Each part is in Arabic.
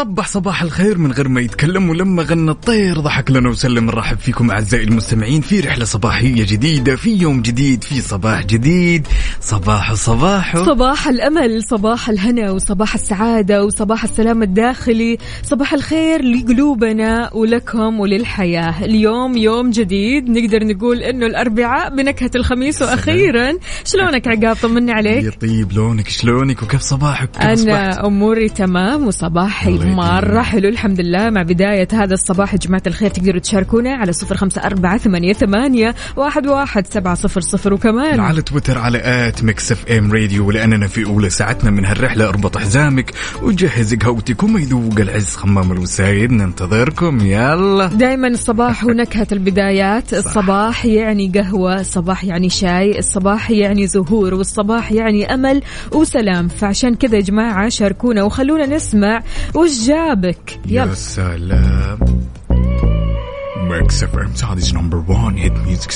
صبح صباح الخير من غير ما يتكلم ولما غنى الطير ضحك لنا وسلم. نرحب فيكم أعزائي المستمعين في رحلة صباحية جديدة في يوم جديد في صباح جديد. صباح صباح صباح الأمل صباح الهنا وصباح السعادة وصباح السلام الداخلي. صباح الخير لقلوبنا ولكم وللحياة. اليوم يوم جديد. نقدر نقول إنه الأربعاء بنكهة الخميس وأخيرا. شلونك عقاب؟ طمني عليك. يطيب لونك؟ شلونك؟ وكيف صباحك؟ أنا؟ أموري تمام وصباحي مرة. حلو الحمد لله. مع بداية هذا الصباح يا جماعة الخير تقدروا تشاركونا على صفر خمسة أربعة ثمانية, ثمانية واحد, واحد سبعة صفر صفر. وكمان على تويتر على Mix FM Radio ولأننا في أولى ساعتنا من هالرحلة. أربط حزامك وجهز قهوتك وما يذوق العز خمام الوسايد. ننتظركم. يلا. دائما الصباح ونكهة البدايات. الصباح يعني قهوة الصباح يعني شاي الصباح يعني زهور والصباح يعني أمل وسلام. فعشان كذا يا جماعة شاركونا وخلونا نسمع وش جابك. يا يلا. سلام. Mix FM Saudi's number 1 hit music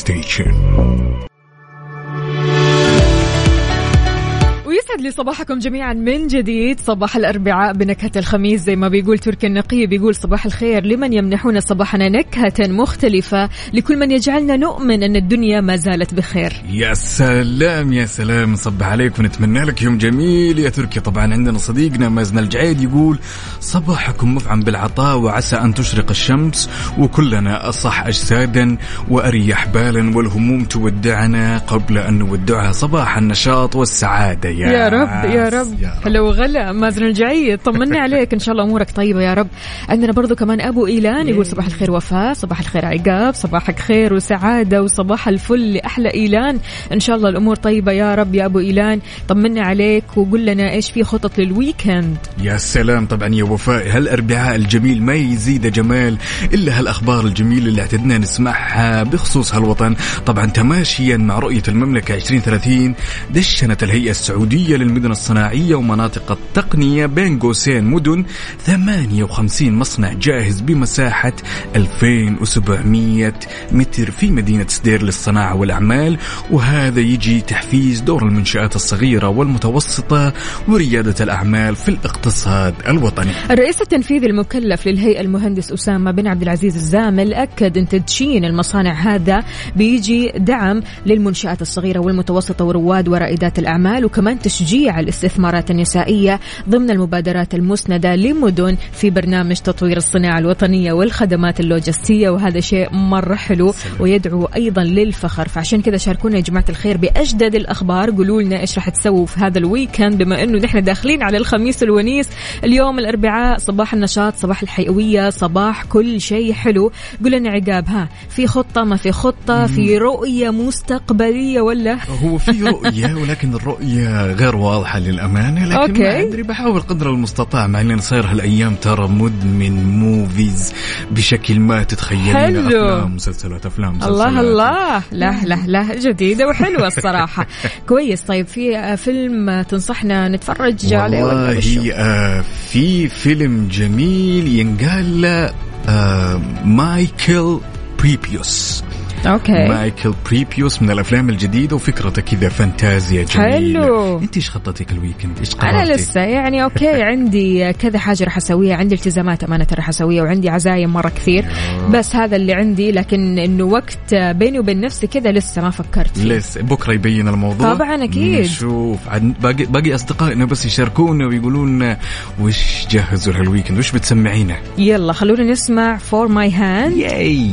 لي صباحكم جميعا من جديد. صباح الأربعاء بنكهة الخميس زي ما بيقول تركي النقي بيقول صباح الخير. لمن يمنحون صباحنا نكهة مختلفة؟ لكل من يجعلنا نؤمن أن الدنيا ما زالت بخير. يا سلام يا سلام. نصبح عليك ونتمنى لك يوم جميل. يا تركي طبعا عندنا صديقنا مازن الجعيد يقول صباحكم مفعم بالعطاء وعسى أن تشرق الشمس وكلنا أصح أجسادا وأريح بالا والهموم تودعنا قبل أن نودعها. صباح النشاط والسعادة يا, يا رب يا رب. يا رب. هلا وغلا مازن الجعيد طمنا عليك إن شاء الله أمورك طيبة يا رب. عندنا برضو كمان أبو إيلان يقول صباح الخير وفاء صباح الخير عقاب صباحك خير وسعادة وصباح الفل لأحلى إيلان. إن شاء الله الأمور طيبة يا رب يا أبو إيلان. طمنا عليك وقول لنا إيش في خطط لل weekend يا سلام طبعا يا وفاء. هالأربعاء الجميل ما يزيد جمال إلا هالأخبار الجميلة اللي اعتدنا نسمعها بخصوص هالوطن. طبعا تماشيا مع رؤية المملكة 2030 دشنت الهيئة السعودية للمدن الصناعية ومناطق التقنية بين قوسين مدن 58 مصنع جاهز بمساحة 2700 متر في مدينة سدير للصناعة والأعمال. وهذا يجي تحفيز دور المنشآت الصغيرة والمتوسطة وريادة الأعمال في الاقتصاد الوطني. الرئيس التنفيذي المكلف للهيئة المهندس أسامة بن عبد العزيز الزامل أكد أن تدشين المصانع هذا بيجي دعم للمنشآت الصغيرة والمتوسطة ورواد ورائدات الأعمال وكمان تشجيع الاستثمارات النسائية ضمن المبادرات المسندة لمدن في برنامج تطوير الصناعة الوطنية والخدمات اللوجستية وهذا شيء مرة حلو ويدعو أيضا للفخر. فعشان كذا شاركونا يا جماعة الخير بأجدد الأخبار. قولوا لنا إيش راح تسووا في هذا ال weekend بما أنه نحن داخلين على الخميس الونيس. اليوم الأربعاء صباح النشاط صباح الحيوية صباح كل شيء حلو. قول لنا عقاب ها في خطة ما في خطة؟ في رؤية مستقبلية ولا؟ هو في رؤية ولكن الرؤية غير واضحة للأمانة لكن okay. ما أدري بحاول قدر المستطاع مع أني صاير هالأيام ترى مدمن movies بشكل ما تتخيلين حلو. أفلام مسلسلات أفلام مسلسلات. الله. الله لا لا لا جديدة وحلوة الصراحة. كويس. طيب في آه، فيلم تنصحنا نتفرج عليه؟ والله آه في فيلم جميل ينقال له آه Michael Morbius. Okay. Michael Morbius من الأفلام الجديده وفكرته كذا فانتازيا جميلة. حلو. أنت إيش خطتك ال weekend؟ إيش أنا لسه يعني okay عندي كذا حاجة راح أسويها عندي التزامات أمانة راح أسويها وعندي عزايم مرة كثير. بس هذا اللي عندي لكن إنه وقت بيني وبين نفسي كذا لسه ما فكرت فيه. لسه بكرة يبين الموضوع. طبعاً أكيد. نشوف. باقي باقي أصدقائنا بس يشاركونا ويقولون وش جهزوا لهال weekend؟ وش بتسمعينا يلا خلونا نسمع For My Hand yay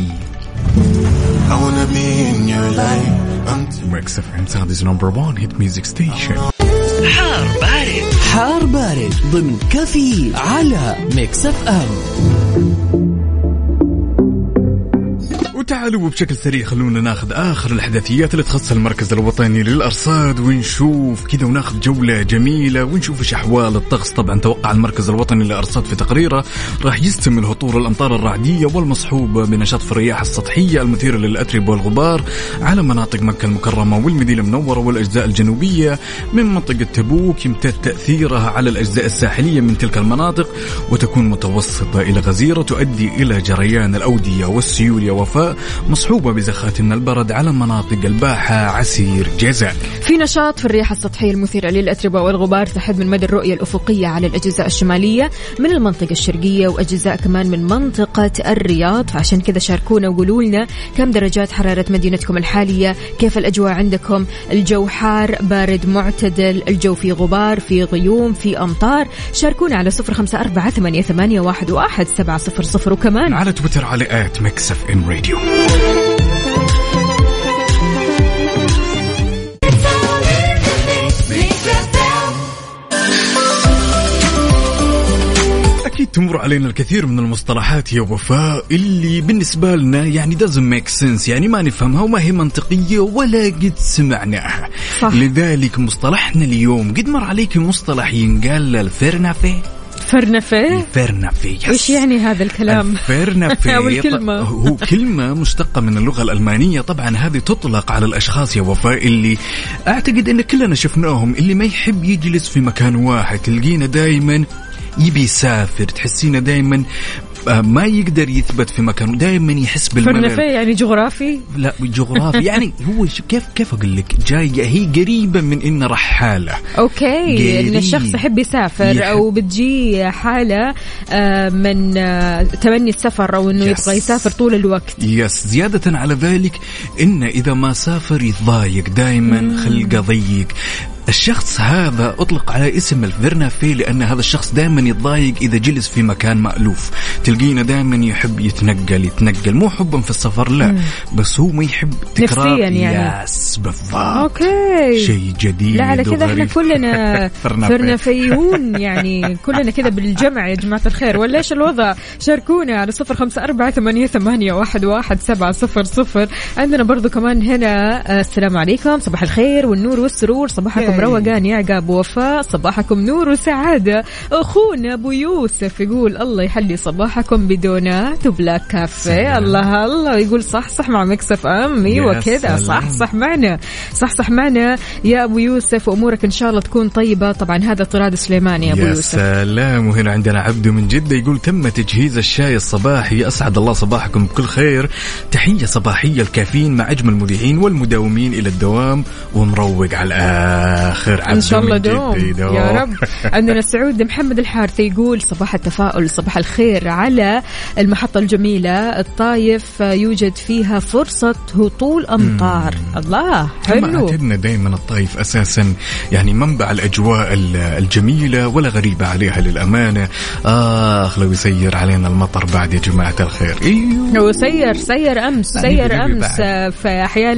I wanna be in your life. Until Mix FM Saudi's number 1 hit music station حار بارد حار بارد ضمن كفي على Mix FM تعالوا وبشكل سريع خلونا ناخذ آخر الأحداثيات اللي تخص المركز الوطني للأرصاد ونشوف كذا وناخذ جولة جميلة ونشوف إيش أحوال الطقس. طبعا توقع المركز الوطني للأرصاد في تقريره راح يستمر هطول الأمطار الرعدية والمصحوبه بنشاط في الرياح السطحية المثيرة للاتربه والغبار على مناطق مكة المكرمة والمدينة المنورة والأجزاء الجنوبية من منطقة تبوك يمتد تأثيرها على الأجزاء الساحلية من تلك المناطق وتكون متوسطة إلى غزيرة تؤدي إلى جريان الأودية والسيول يا وفاء. مصحوبة بزخات من البرد على مناطق الباحة عسير جازان في نشاط في الرياح السطحية المثيرة للأتربة والغبار تحد من مدى الرؤية الأفقية على الأجزاء الشمالية من المنطقة الشرقية وأجزاء كمان من منطقة الرياض. فعشان كذا شاركونا وقولوا لنا كم درجات حرارة مدينتكم الحالية كيف الأجواء عندكم؟ الجو حار بارد معتدل الجو في غبار في غيوم في أمطار. شاركونا على صفر خمسة أربعة ثمانية, ثمانية واحد, واحد سبعة صفر صفر. وكمان على تويتر على at Mix FM Radio أكيد تمر علينا الكثير من المصطلحات يا وفاء اللي بالنسبة لنا يعني doesn't make sense يعني ما نفهمها وما هي منطقية ولا قد سمعناها صح. لذلك مصطلحنا اليوم قد مر عليك مصطلح ينقال الفرنافي فرنفة الفرنافي يس. إيش يعني هذا الكلام الكلمة. هو كلمة مشتقة من اللغة الألمانية طبعا هذه تطلق على الأشخاص يا وفاء اللي أعتقد أن كلنا شفناهم اللي ما يحب يجلس في مكان واحد تلقينا دائما يبي يسافر تحسينه دائما ما يقدر يثبت في مكانه. دائما يحس بالملل. يعني جغرافي. لا جغرافي. يعني هو كيف كيف أقول لك؟ جاية هي قريبة من إنه رحاله okay. ان الشخص يحب يسافر يحب. أو بتجي حالة آه، من آه، تمني السفر أو إنه. يبغى يسافر طول الوقت. yes زيادة على ذلك إن إذا ما سافر يتضايق دائما خلقه ضيق. الشخص هذا أطلق على اسم الفيرنافي لأن هذا الشخص دائما يتضايق إذا جلس في مكان مألوف. تلقينا دائما يحب يتنقل يتنقل. مو حبا في السفر لا. بس هو ما يحب تكرار نفسياً يعني. yes بالضبط. okay. شيء جديد لا على كذا إحنا. كلنا فرنافي. فرنفيون يعني. كلنا كذا بالجمع يا جماعة الخير. ولا إيش الوضع؟ شاركونا على صفر خمسة أربعة ثمانية, ثمانية واحد, واحد سبعة صفر صفر. عندنا برضو كمان هنا آه، السلام عليكم. صباح الخير والنور والسرور. صباحكم روقان يا عقاب ووفاء صباحكم نور وسعادة. أخونا أبو يوسف يقول الله يحلي صباحكم ب donuts و black coffee. سلام. الله الله يقول صح صح مع Mix FM أيوة يا كذا صح. صح معنا. صح صح معنا. يا أبو يوسف وامورك إن شاء الله تكون طيبة. طبعا هذا طراد سليمان يا يا يوسف. سلام. وهنا عندنا عبده من جدة يقول تم تجهيز الشاي الصباحي. أسعد الله صباحكم بكل خير. تحية صباحية الكافيين مع أجمل المذيعين والمداومين إلى الدوام. ومروق على الآخر عبده ان شاء الله دوم. يدوم. يا رب. عندنا سعود محمد الحارثي يقول صباح التفاؤل صباح الخير على المحطة الجميلة. الطايف يوجد فيها فرصة هطول أمطار. الله كما حلو. أعتدنا دائما الطايف أساسا يعني منبع الأجواء ال- الجميلة ولا غريبه عليها للأمانة. آخ لو يسير علينا المطر بعد يا جماعة الخير. إيوه. هو سير سير أمس يعني سير أمس. في أحياء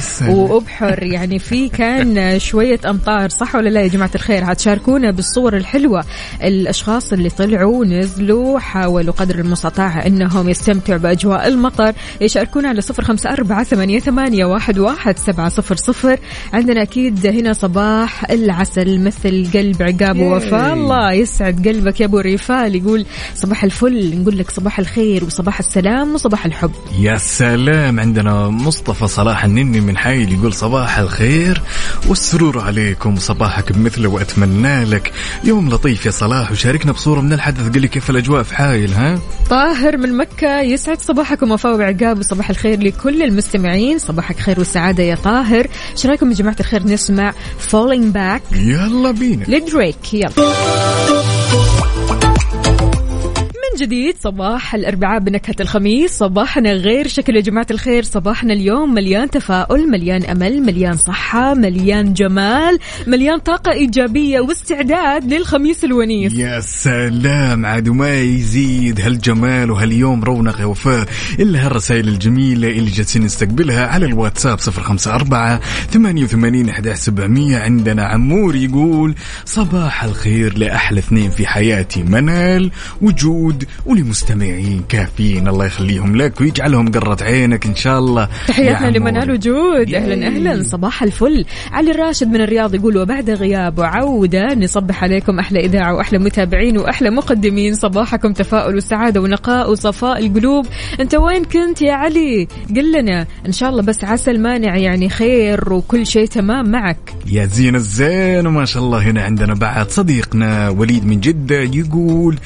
سلام. وأبحر يعني في كان شوية أمطار صح ولا لا يا جماعة الخير؟ هتشاركونا بالصور الحلوة. الأشخاص اللي طلعوا نزلوا حاولوا قدر المستطاع إنهم يستمتعوا بأجواء المطر. يشاركونا على صفر خمسة أربعة ثمانية, ثمانية واحد, واحد سبعة صفر صفر. عندنا أكيد هنا صباح العسل مثل قلب عقاب ووفاء. الله يسعد قلبك يا أبو ريفال. يقول صباح الفل نقول لك صباح الخير وصباح السلام وصباح الحب. يا سلام عندنا مصطفى صلاح النني من حايل يقول صباح الخير والسرور عليكم صباحك بمثله وأتمنى لك يوم لطيف يا صلاح وشاركنا بصورة من الحدث قل لي كيف الأجواء في حايل ها؟ طاهر من مكة يسعد صباحكم وفاء وعقاب وصباح الخير لكل المستمعين صباحك خير وسعادة يا طاهر. إيش رايكم يا جماعة الخير نسمع Falling Back. يلا بينا. لدريك يلا. جديد صباح الأربعاء بنكهة الخميس صباحنا غير شكل يا جماعة الخير صباحنا اليوم مليان تفاؤل مليان أمل مليان صحة مليان جمال مليان طاقة إيجابية واستعداد للخميس الونيس يا سلام عاد ما يزيد هالجمال وهاليوم رونق يا وفاء إلا هالرسائل الجميلة اللي جالسين نستقبلها على الواتساب صفر خمسة أربعة ثمانية وثمانين أحد سبعمية عندنا عمور يقول صباح الخير لأحلى اثنين في حياتي منال وجود ولمستمعين كافيين. الله يخليهم لك ويجعلهم قرة عينك إن شاء الله. تحياتنا يا لمنال. وجود. أهلا. أهلا. صباح الفل. علي الراشد من الرياض يقول وبعد غياب وعودة نصبح عليكم أحلى إذاعة وأحلى متابعين وأحلى مقدمين. صباحكم تفاؤل وسعادة ونقاء وصفاء القلوب. أنت وين كنت يا علي؟ قل لنا. إن شاء الله بس عسى المانع يعني خير وكل شيء تمام معك. يا زين الزين وما شاء الله هنا عندنا بعد صديقنا وليد من جدة يقول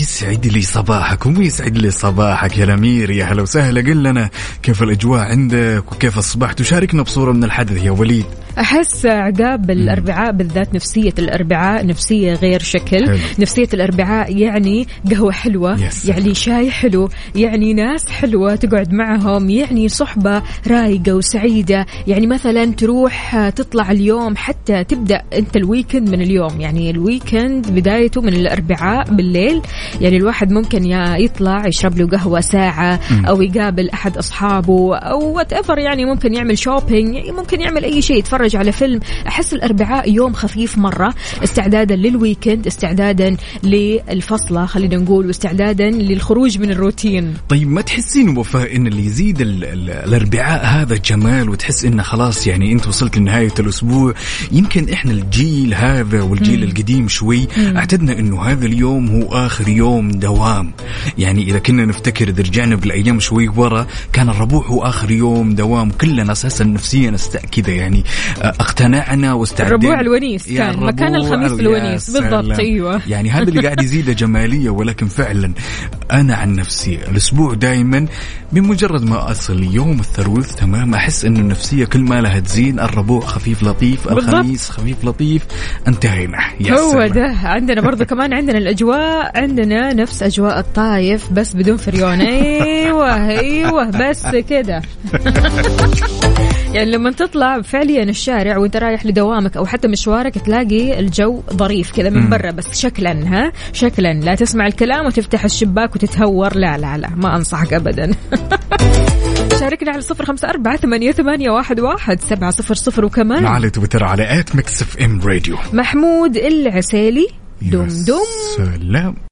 يسعد لي صباحكم ويسعد لي صباحك يا الأمير يا هلا وسهلا. قل لنا كيف الأجواء عندك؟ وكيف أصبحت؟ وشاركنا بصورة من الحدث يا وليد. أحس عقاب الأربعاء بالذات نفسية الأربعاء نفسية غير شكل. حلو. نفسية الأربعاء يعني قهوة حلوة سلام. يعني شاي حلو يعني ناس حلوة تقعد معهم يعني صحبة رايقة وسعيدة. يعني مثلا تروح تطلع اليوم حتى تبدأ أنت ال weekend من اليوم. يعني ال weekend بدايته من الأربعاء بالليل. يعني الواحد ممكن يا يطلع يشرب له قهوة ساعة أو يقابل أحد أصحابه أو whatever يعني ممكن يعمل shopping ممكن يعمل أي شيء يتفرج على فيلم. أحس الأربعاء يوم خفيف مرة استعدادا لل weekend استعدادا للفصلة خلينا نقول واستعدادا للخروج من الروتين. طيب ما تحسين وفاء إن اللي يزيد ال ال الأربعاء هذا جمال وتحس انه خلاص يعني أنت وصلت لنهاية الأسبوع؟ يمكن إحنا الجيل هذا والجيل القديم شوي أعتدنا إنه هذا اليوم هو آخر يوم دوام. يعني إذا كنا نفتكر اذا رجعنا بالايام شوي ورا كان الربوع هو آخر يوم دوام كلنا أساسا نفسيا كذا يعني آه، اقتنعنا واستعدنا. الربوع الونيس كان مكان الخميس الونيس. بالضبط. أيوه. يعني هذا اللي قاعد يزيد جمالية ولكن فعلا أنا عن نفسي الأسبوع دائما بمجرد ما أصل يوم الثروث تمام أحس انه النفسية كل ما لها تزيد الربوع خفيف لطيف. الخميس خفيف لطيف انتهينا. هو. ده. عندنا برضو كمان عندنا الأجواء عندنا نفس أجواء الطايف بس بدون فريون أيوه أيوه بس كده. يعني لما تطلع فعليا الشارع وأنت رايح لدوامك أو حتى مشوارك تلاقي الجو ظريف كذا من برا بس شكلا ها؟ شكلا. لا تسمع الكلام وتفتح الشباك وتتهور. لا لا لا ما أنصحك ابدا. شاركنا على صفر خمسة أربعة ثمانية, ثمانية واحد, واحد سبعة صفر صفر وكمان على تويتر على at Mix FM Radio محمود العسيلي. دم يا دم سلام.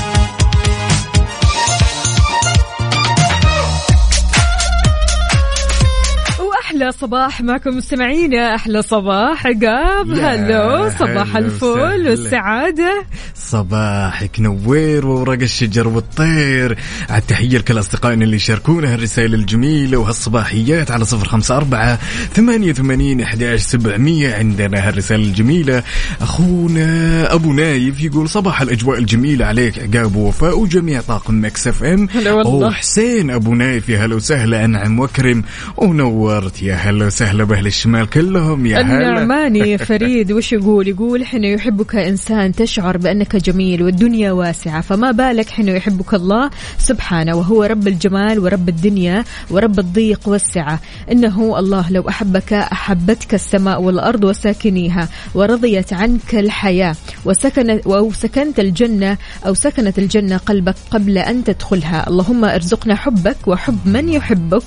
واحلى صباح معكم مستمعينا أحلى صباح عقاب هلو صباح الفل. والسعادة. صباحك نور وورق الشجر والطير. على التحية لكل أصدقائنا اللي يشاركونا هالرسائل الجميلة وهالصباحيات على صفر خمسة أربعة ثمانية ثمانين إحداش سبعمية. عندنا هالرسالة الجميلة. أخونا أبو نايف يقول صباح الأجواء الجميلة عليك عقاب ووفاء وجميع طاقم Mix FM. وحسين أبو نايف يا هلا وسهلا أنعم وكرم ونورت يا هلا وسهلا بأهل الشمال كلهم يا هلا. النعماني فريد وش يقول؟ يقول حين يحبك إنسان تشعر بأنك جميل والدنيا واسعة فما بالك حين يحبك الله سبحانه وهو رب الجمال ورب الدنيا ورب الضيق والسعة. إنه الله لو أحبك أحبتك السماء والأرض وساكنيها ورضيت عنك الحياة وسكنت أو سكنت الجنة أو سكنت الجنة قلبك قبل أن تدخلها. اللهم ارزقنا حبك وحب من يحبك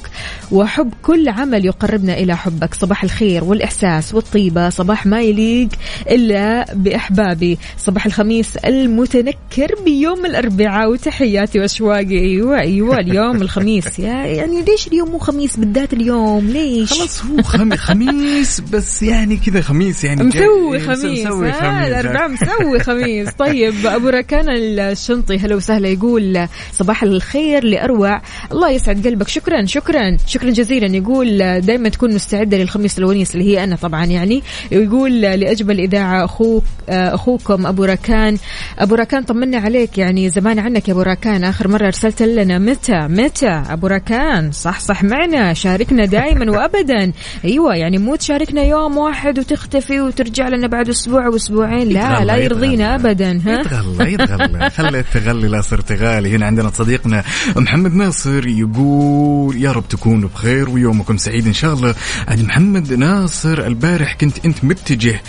وحب كل عمل يقربنا إلى حبك. صباح الخير والإحساس والطيبة. صباح ما يليق إلا بأحبابي. صباح الخميس المتنكر بيوم الأربعاء. وتحياتي وأشواقي. أيوة أيوة اليوم الخميس. يا يعني ليش اليوم مو خميس بالذات اليوم؟ ليش؟ خلاص هو خم... خميس بس يعني كذا خميس يعني مسوي جاي- خميس. مسوي آه، خميس. الأربعاء مسوي خميس. طيب أبو ركان الشنطي. هلا وسهلا يقول صباح الخير لأروع. الله يسعد قلبك. شكرا شكرا. شكرا جزيلا. يقول دائما تكون مستعدة للخميس الونيس اللي هي أنا طبعا يعني يقول لأجمل إذاعة أخوك أخوكم أبو ركان أبو راكان طمنا عليك يعني زمان عنك يا أبو راكان آخر مرة أرسلت لنا. متى؟ متى؟ أبو راكان صح صح معنا. شاركنا دائما وابدا. أيوه يعني مو تشاركنا يوم واحد وتختفي وترجع لنا بعد أسبوع واسبوعين لا لا يرضينا. ابدا ها؟ يتغلى يتغلى. خلي التغلي لا صرت غالي. هنا عندنا صديقنا محمد ناصر يقول يا رب تكونوا بخير ويومكم سعيد إن شاء الله عاد محمد ناصر البارح كنت أنت متجه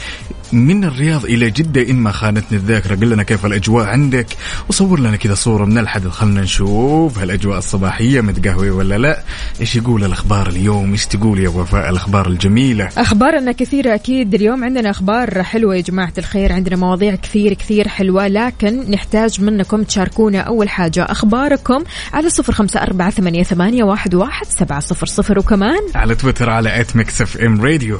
من الرياض إلى جدة. ان ما خانتني الذاكرة قل لنا كيف الأجواء عندك؟ وصور لنا كذا صورة من الحدث. خلنا نشوف هالاجواء الصباحية متقهوي ولا لا. إيش يقول الأخبار اليوم؟ إيش تقول يا وفاء؟ الأخبار الجميلة. أخبارنا كثيرة أكيد. اليوم عندنا أخبار حلوة يا جماعة الخير. عندنا مواضيع كثير كثير حلوة. لكن نحتاج منكم تشاركونا أول حاجة أخباركم على صفر خمسة أربعة ثمانية, ثمانية واحد, واحد سبعة صفر صفر. وكمان على تويتر على at Mix FM Radio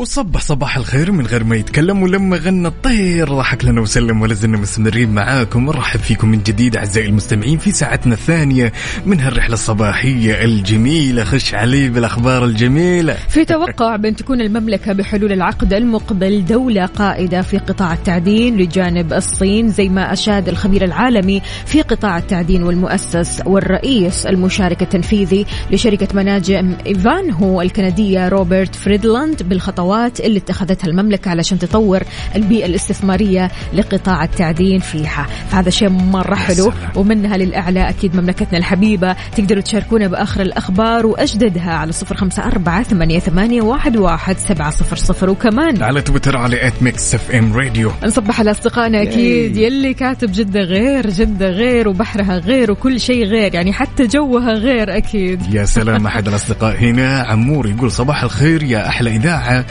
وصبح صباح الخير من غير ما يتكلم ولما غنى الطير. ضحك لنا وسلم ولا زلنا مستمرين معاكم. ونرحب فيكم من جديد أعزائي المستمعين في ساعتنا الثانية من هالرحلة الصباحية الجميلة. خش علي بالأخبار الجميلة. في توقع بأن تكون المملكة بحلول العقد المقبل دولة قائدة في قطاع التعدين لجانب الصين زي ما أشاد الخبير العالمي في قطاع التعدين والمؤسس والرئيس المشارك التنفيذي لشركة مناجم إيفانهو الكندية روبرت فريدلاند بالخطوات اللي اتخذتها المملكة علشان تطور البيئة الاستثمارية لقطاع التعدين فيها. فهذا شيء مرة حلو. ومنها للأعلى أكيد مملكتنا الحبيبة. تقدروا تشاركونا بآخر الأخبار وأجددها على صفر خمسة أربعة ثمانية, ثمانية واحد, واحد سبعة صفر صفر. وكمان على تويتر على at Mix FM Radio نصبح على أصدقائنا أكيد. يلي كاتب جدة غير جدة غير وبحرها غير وكل شيء غير يعني حتى جوها غير أكيد. يا سلام أحد الأصدقاء هنا. عمور يقول صباح الخير يا أحلى إذاعة.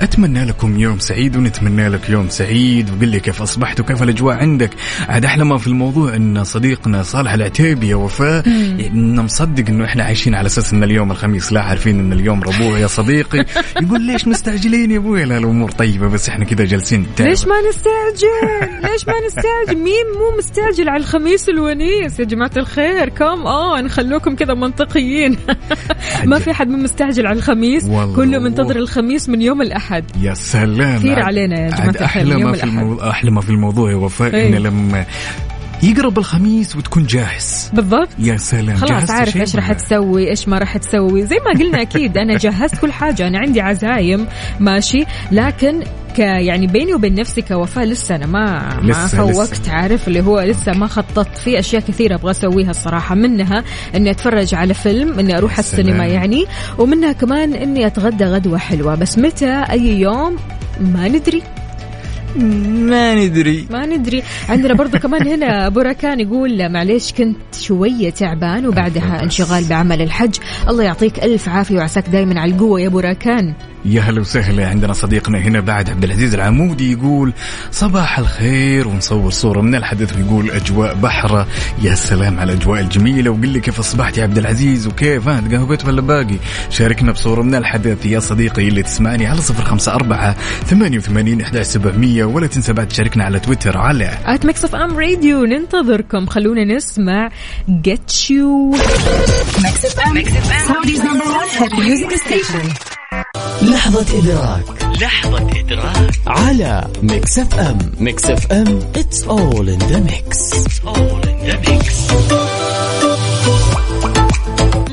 أتمنى لكم يوم سعيد ونتمنى لك يوم سعيد. وقل لي كيف أصبحت وكيف الأجواء عندك. عاد أحلى ما في الموضوع إن صديقنا صالح العتيبي يا وفاء إنه مصدق إنه إحنا عايشين على أساس إن اليوم الخميس لا عارفين إن اليوم ربوع يا صديقي. يقول ليش مستعجلين يا أبوي؟ لا الأمور طيبة بس إحنا كذا جالسين ليش ما نستعجل؟ ليش ما نستعجل؟ مين مو مستعجل على الخميس الونيس؟ يا جماعة الخير كم اون خلوكم كذا منطقيين. ما في حد من مستعجل على الخميس. كله منتظر الخميس من يوم الأحد يا سلام كثير علينا يا جماعة عاد الخير يوم ما في. الموضوع أحلى ما في الموضوع يا وفاء إيه. انه لما يقرب الخميس وتكون جاهز. بالضبط. يا سلام خلاص عارف إيش راح؟ تسوي إيش ما راح تسوي. زي ما قلنا أكيد أنا جهزت كل حاجة أنا عندي عزايم ماشي. لكن ك يعني بيني وبين نفسي كوفاء لسه أنا ما ما فوقت عارف؟ اللي هو لسه ما خططت. في أشياء كثيرة أبغى أسويها الصراحة منها إني أتفرج على فيلم إني أروح السينما. يعني. ومنها كمان إني أتغدى غدوة حلوة. بس متى؟ أي يوم؟ ما ندري. ما ندري. ما ندري. عندنا برضو كمان هنا ابو راكان يقول معليش كنت شوية تعبان وبعدها. انشغال بعمل الحج. الله يعطيك ألف عافية وعساك دائما على القوة يا ابو راكان يا هلا وسهلا. عندنا صديقنا هنا بعد عبد العزيز العمودي يقول صباح الخير. ونصور صورة من الحدث ويقول أجواء بحرة. يا سلام على الأجواء الجميلة. وقل لي كيف أصبحت يا عبد العزيز؟ وكيف؟ ها تقهويت ولا باقي؟ شاركنا بصورة من الحدث. يا صديقي اللي تسمعني على صفر خمسة أربعة ثمانية وثمانين إحدى سبعمية ولا تنسى بعد تشاركنا على تويتر على at Mix FM Radio ننتظركم. خلونا نسمع get you لحظة إدراك. لحظة إدراك. على Mix FM Mix FM it's all in the mix.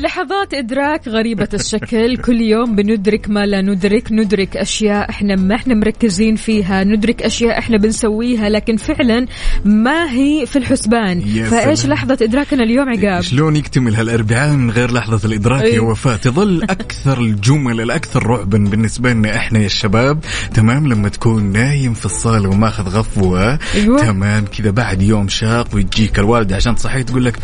لحظات إدراك غريبة الشكل. كل يوم بندرك ما لا ندرك. ندرك أشياء إحنا ما إحنا مركزين فيها. ندرك أشياء إحنا بنسويها لكن فعلا ما هي في الحسبان. فإيش. لحظة إدراكنا اليوم عقاب؟ شلون يكتمل هالاربعاء من غير لحظة الإدراك يا أيوه. وفاء تظل أكثر الجمل الأكثر رعبا بالنسبة لنا إحنا يا الشباب. تمام؟ لما تكون نايم في الصالة وماخذ غفوة. أيوه. تمام؟ كذا بعد يوم شاق ويجيك الوالده عشان تصحيك تقول لك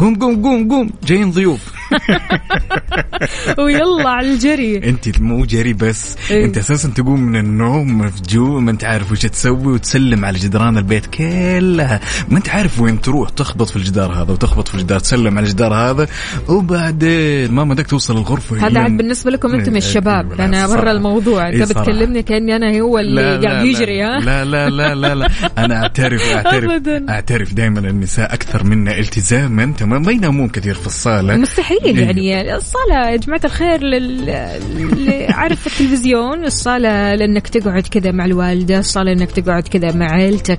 قوم قوم قوم قوم. جايين ضيوف. ويلا على الجري. انت مو جري بس إيه. انت أساسا تقوم من النوم مفجوع ما انت عارف وش تسوي وتسلم على جدران البيت كلها. ما انت عارف وين تروح تخبط في الجدار هذا وتخبط في الجدار تسلم على الجدار هذا وبعدين ما بدك توصل الغرفة هذا عاد بالنسبة لكم أنتم إيه، الشباب إيه، أنا. برا الموضوع. إيه، انت صراحة. بتكلمني كأني أنا هو اللي قاعد يجري ها؟ لا لا لا لا لا. أنا أعترف أعترف. أعترف دائما النساء أكثر منا التزاما تمام؟ ما ينامون كثير في الصالة. مستحيل. إيه. يعني الصالة يا جماعة الخير لل... اللي عارف التلفزيون الصالة لأنك تقعد كذا مع الوالدة الصالة إنك تقعد كذا مع عيلتك.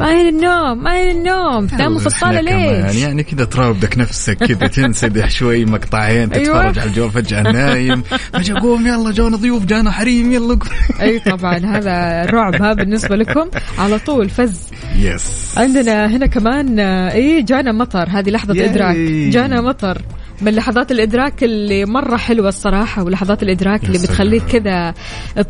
ما هي النوم ما هي النوم تناموا في الصالة ليش؟ يعني كذا تراودك نفسك كذا تنسدح شوي مقطعين أيوة. تتفرج على الجو فجأة نايم. فجأة قوم يلا جونا ضيوف جانا حريم يلا قوم. أي طبعا هذا رعب ها بالنسبة لكم. على طول فز. يس عندنا هنا كمان إيه جانا مطر هذه لحظة. إدراك. جانا مطر. من لحظات الإدراك اللي مرة حلوة الصراحة ولحظات الإدراك اللي. بتخليك كذا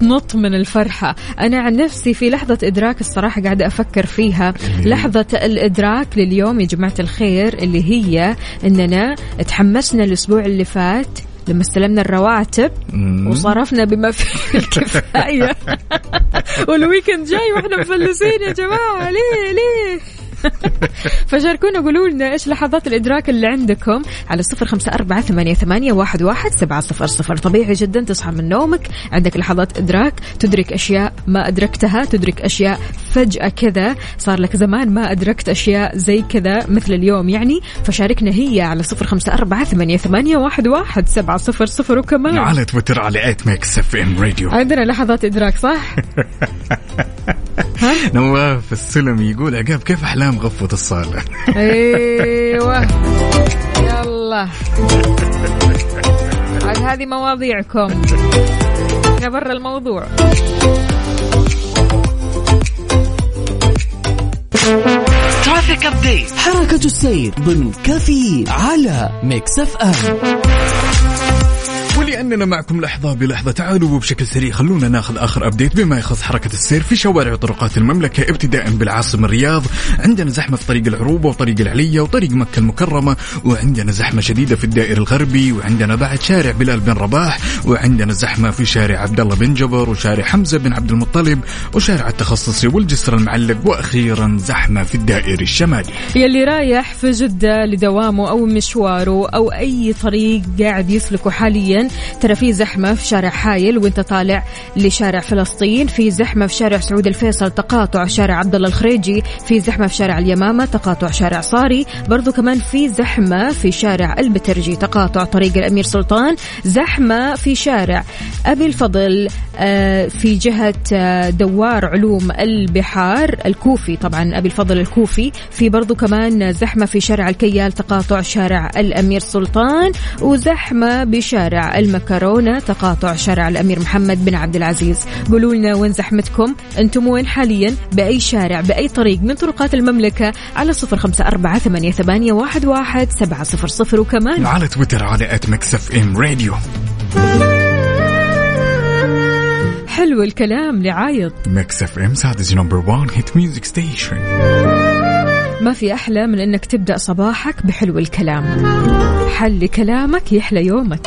تنط من الفرحة. أنا عن نفسي في لحظة إدراك الصراحة قاعدة أفكر فيها. لحظة الإدراك لليوم يا جماعة الخير اللي هي إننا تحمسنا الأسبوع اللي فات لما استلمنا الرواتب. وصرفنا بما فيه الكفاية. والويكند جاي وإحنا مفلسين يا جماعة. ليه ليه؟ فشاركونا قولوا لنا إيش لحظات الإدراك اللي عندكم على صفر خمسة أربعة ثمانية, ثمانية واحد, واحد سبعة صفر صفر. طبيعي جدا تصحى من نومك عندك لحظات إدراك تدرك أشياء ما أدركتها تدرك أشياء فجأة كذا صار لك زمان ما أدركت أشياء زي كذا مثل اليوم يعني فشاركنا هي على صفر خمسة أربعة ثمانية, ثمانية واحد, واحد سبعة صفر صفر وكمان. على تويتر على at Mix FM Radio عندنا لحظات إدراك صح؟ نواف السلم يقول عقاب كيف احلام غفوة الصالة أيوه. يلا. عاد هذه مواضيعكم. إحنا برا الموضوع. traffic update حركة السير ضمن كافيين على Mix FM ولاننا معكم لحظة بلحظة. تعالوا وبشكل سريع خلونا ناخذ آخر ابديت بما يخص حركة السير في شوارع وطرقات المملكة ابتداء بالعاصمة الرياض. عندنا زحمة في طريق العروبة وطريق العليه وطريق مكة المكرمة. وعندنا زحمة شديدة في الدائر الغربي. وعندنا بعد شارع بلال بن رباح. وعندنا زحمة في شارع عبد الله بن جبر وشارع حمزة بن عبد المطلب. وشارع التخصصي والجسر المعلق. وأخيرا زحمة في الدائري الشمالي. يلي رايح في جدة لدوامه أو مشواره أو أي طريق قاعد يسلكه حاليا. ترى في زحمة في شارع حايل وانت طالع لشارع فلسطين في زحمة في شارع سعود الفيصل تقاطع شارع عبد الله الخريجي في زحمة في شارع اليمامة تقاطع شارع صاري برضو كمان في زحمة في شارع البترجي تقاطع طريق الأمير سلطان زحمة في شارع أبي الفضل آه، في جهة آه، دوار علوم البحار الكوفي طبعا أبي الفضل الكوفي في برضو كمان زحمة في شارع الكيال تقاطع شارع الأمير سلطان وزحمة بشارع المكرونة تقاطع شارع الأمير محمد بن عبد العزيز. قولوا لنا وين زحمتكم؟ أنتم وين حاليا؟ بأي شارع بأي طريق؟ من طرقات المملكة على صفر خمسة أربعة ثمانية, ثمانية واحد, واحد سبعة صفر صفر. وكمان على تويتر على at Mix FM Radio. حلو الكلام لعايض Mix FM Saudi's number 1 hit music station ما في أحلى من أنك تبدأ صباحك بحلو الكلام. حل كلامك يحلى يومك.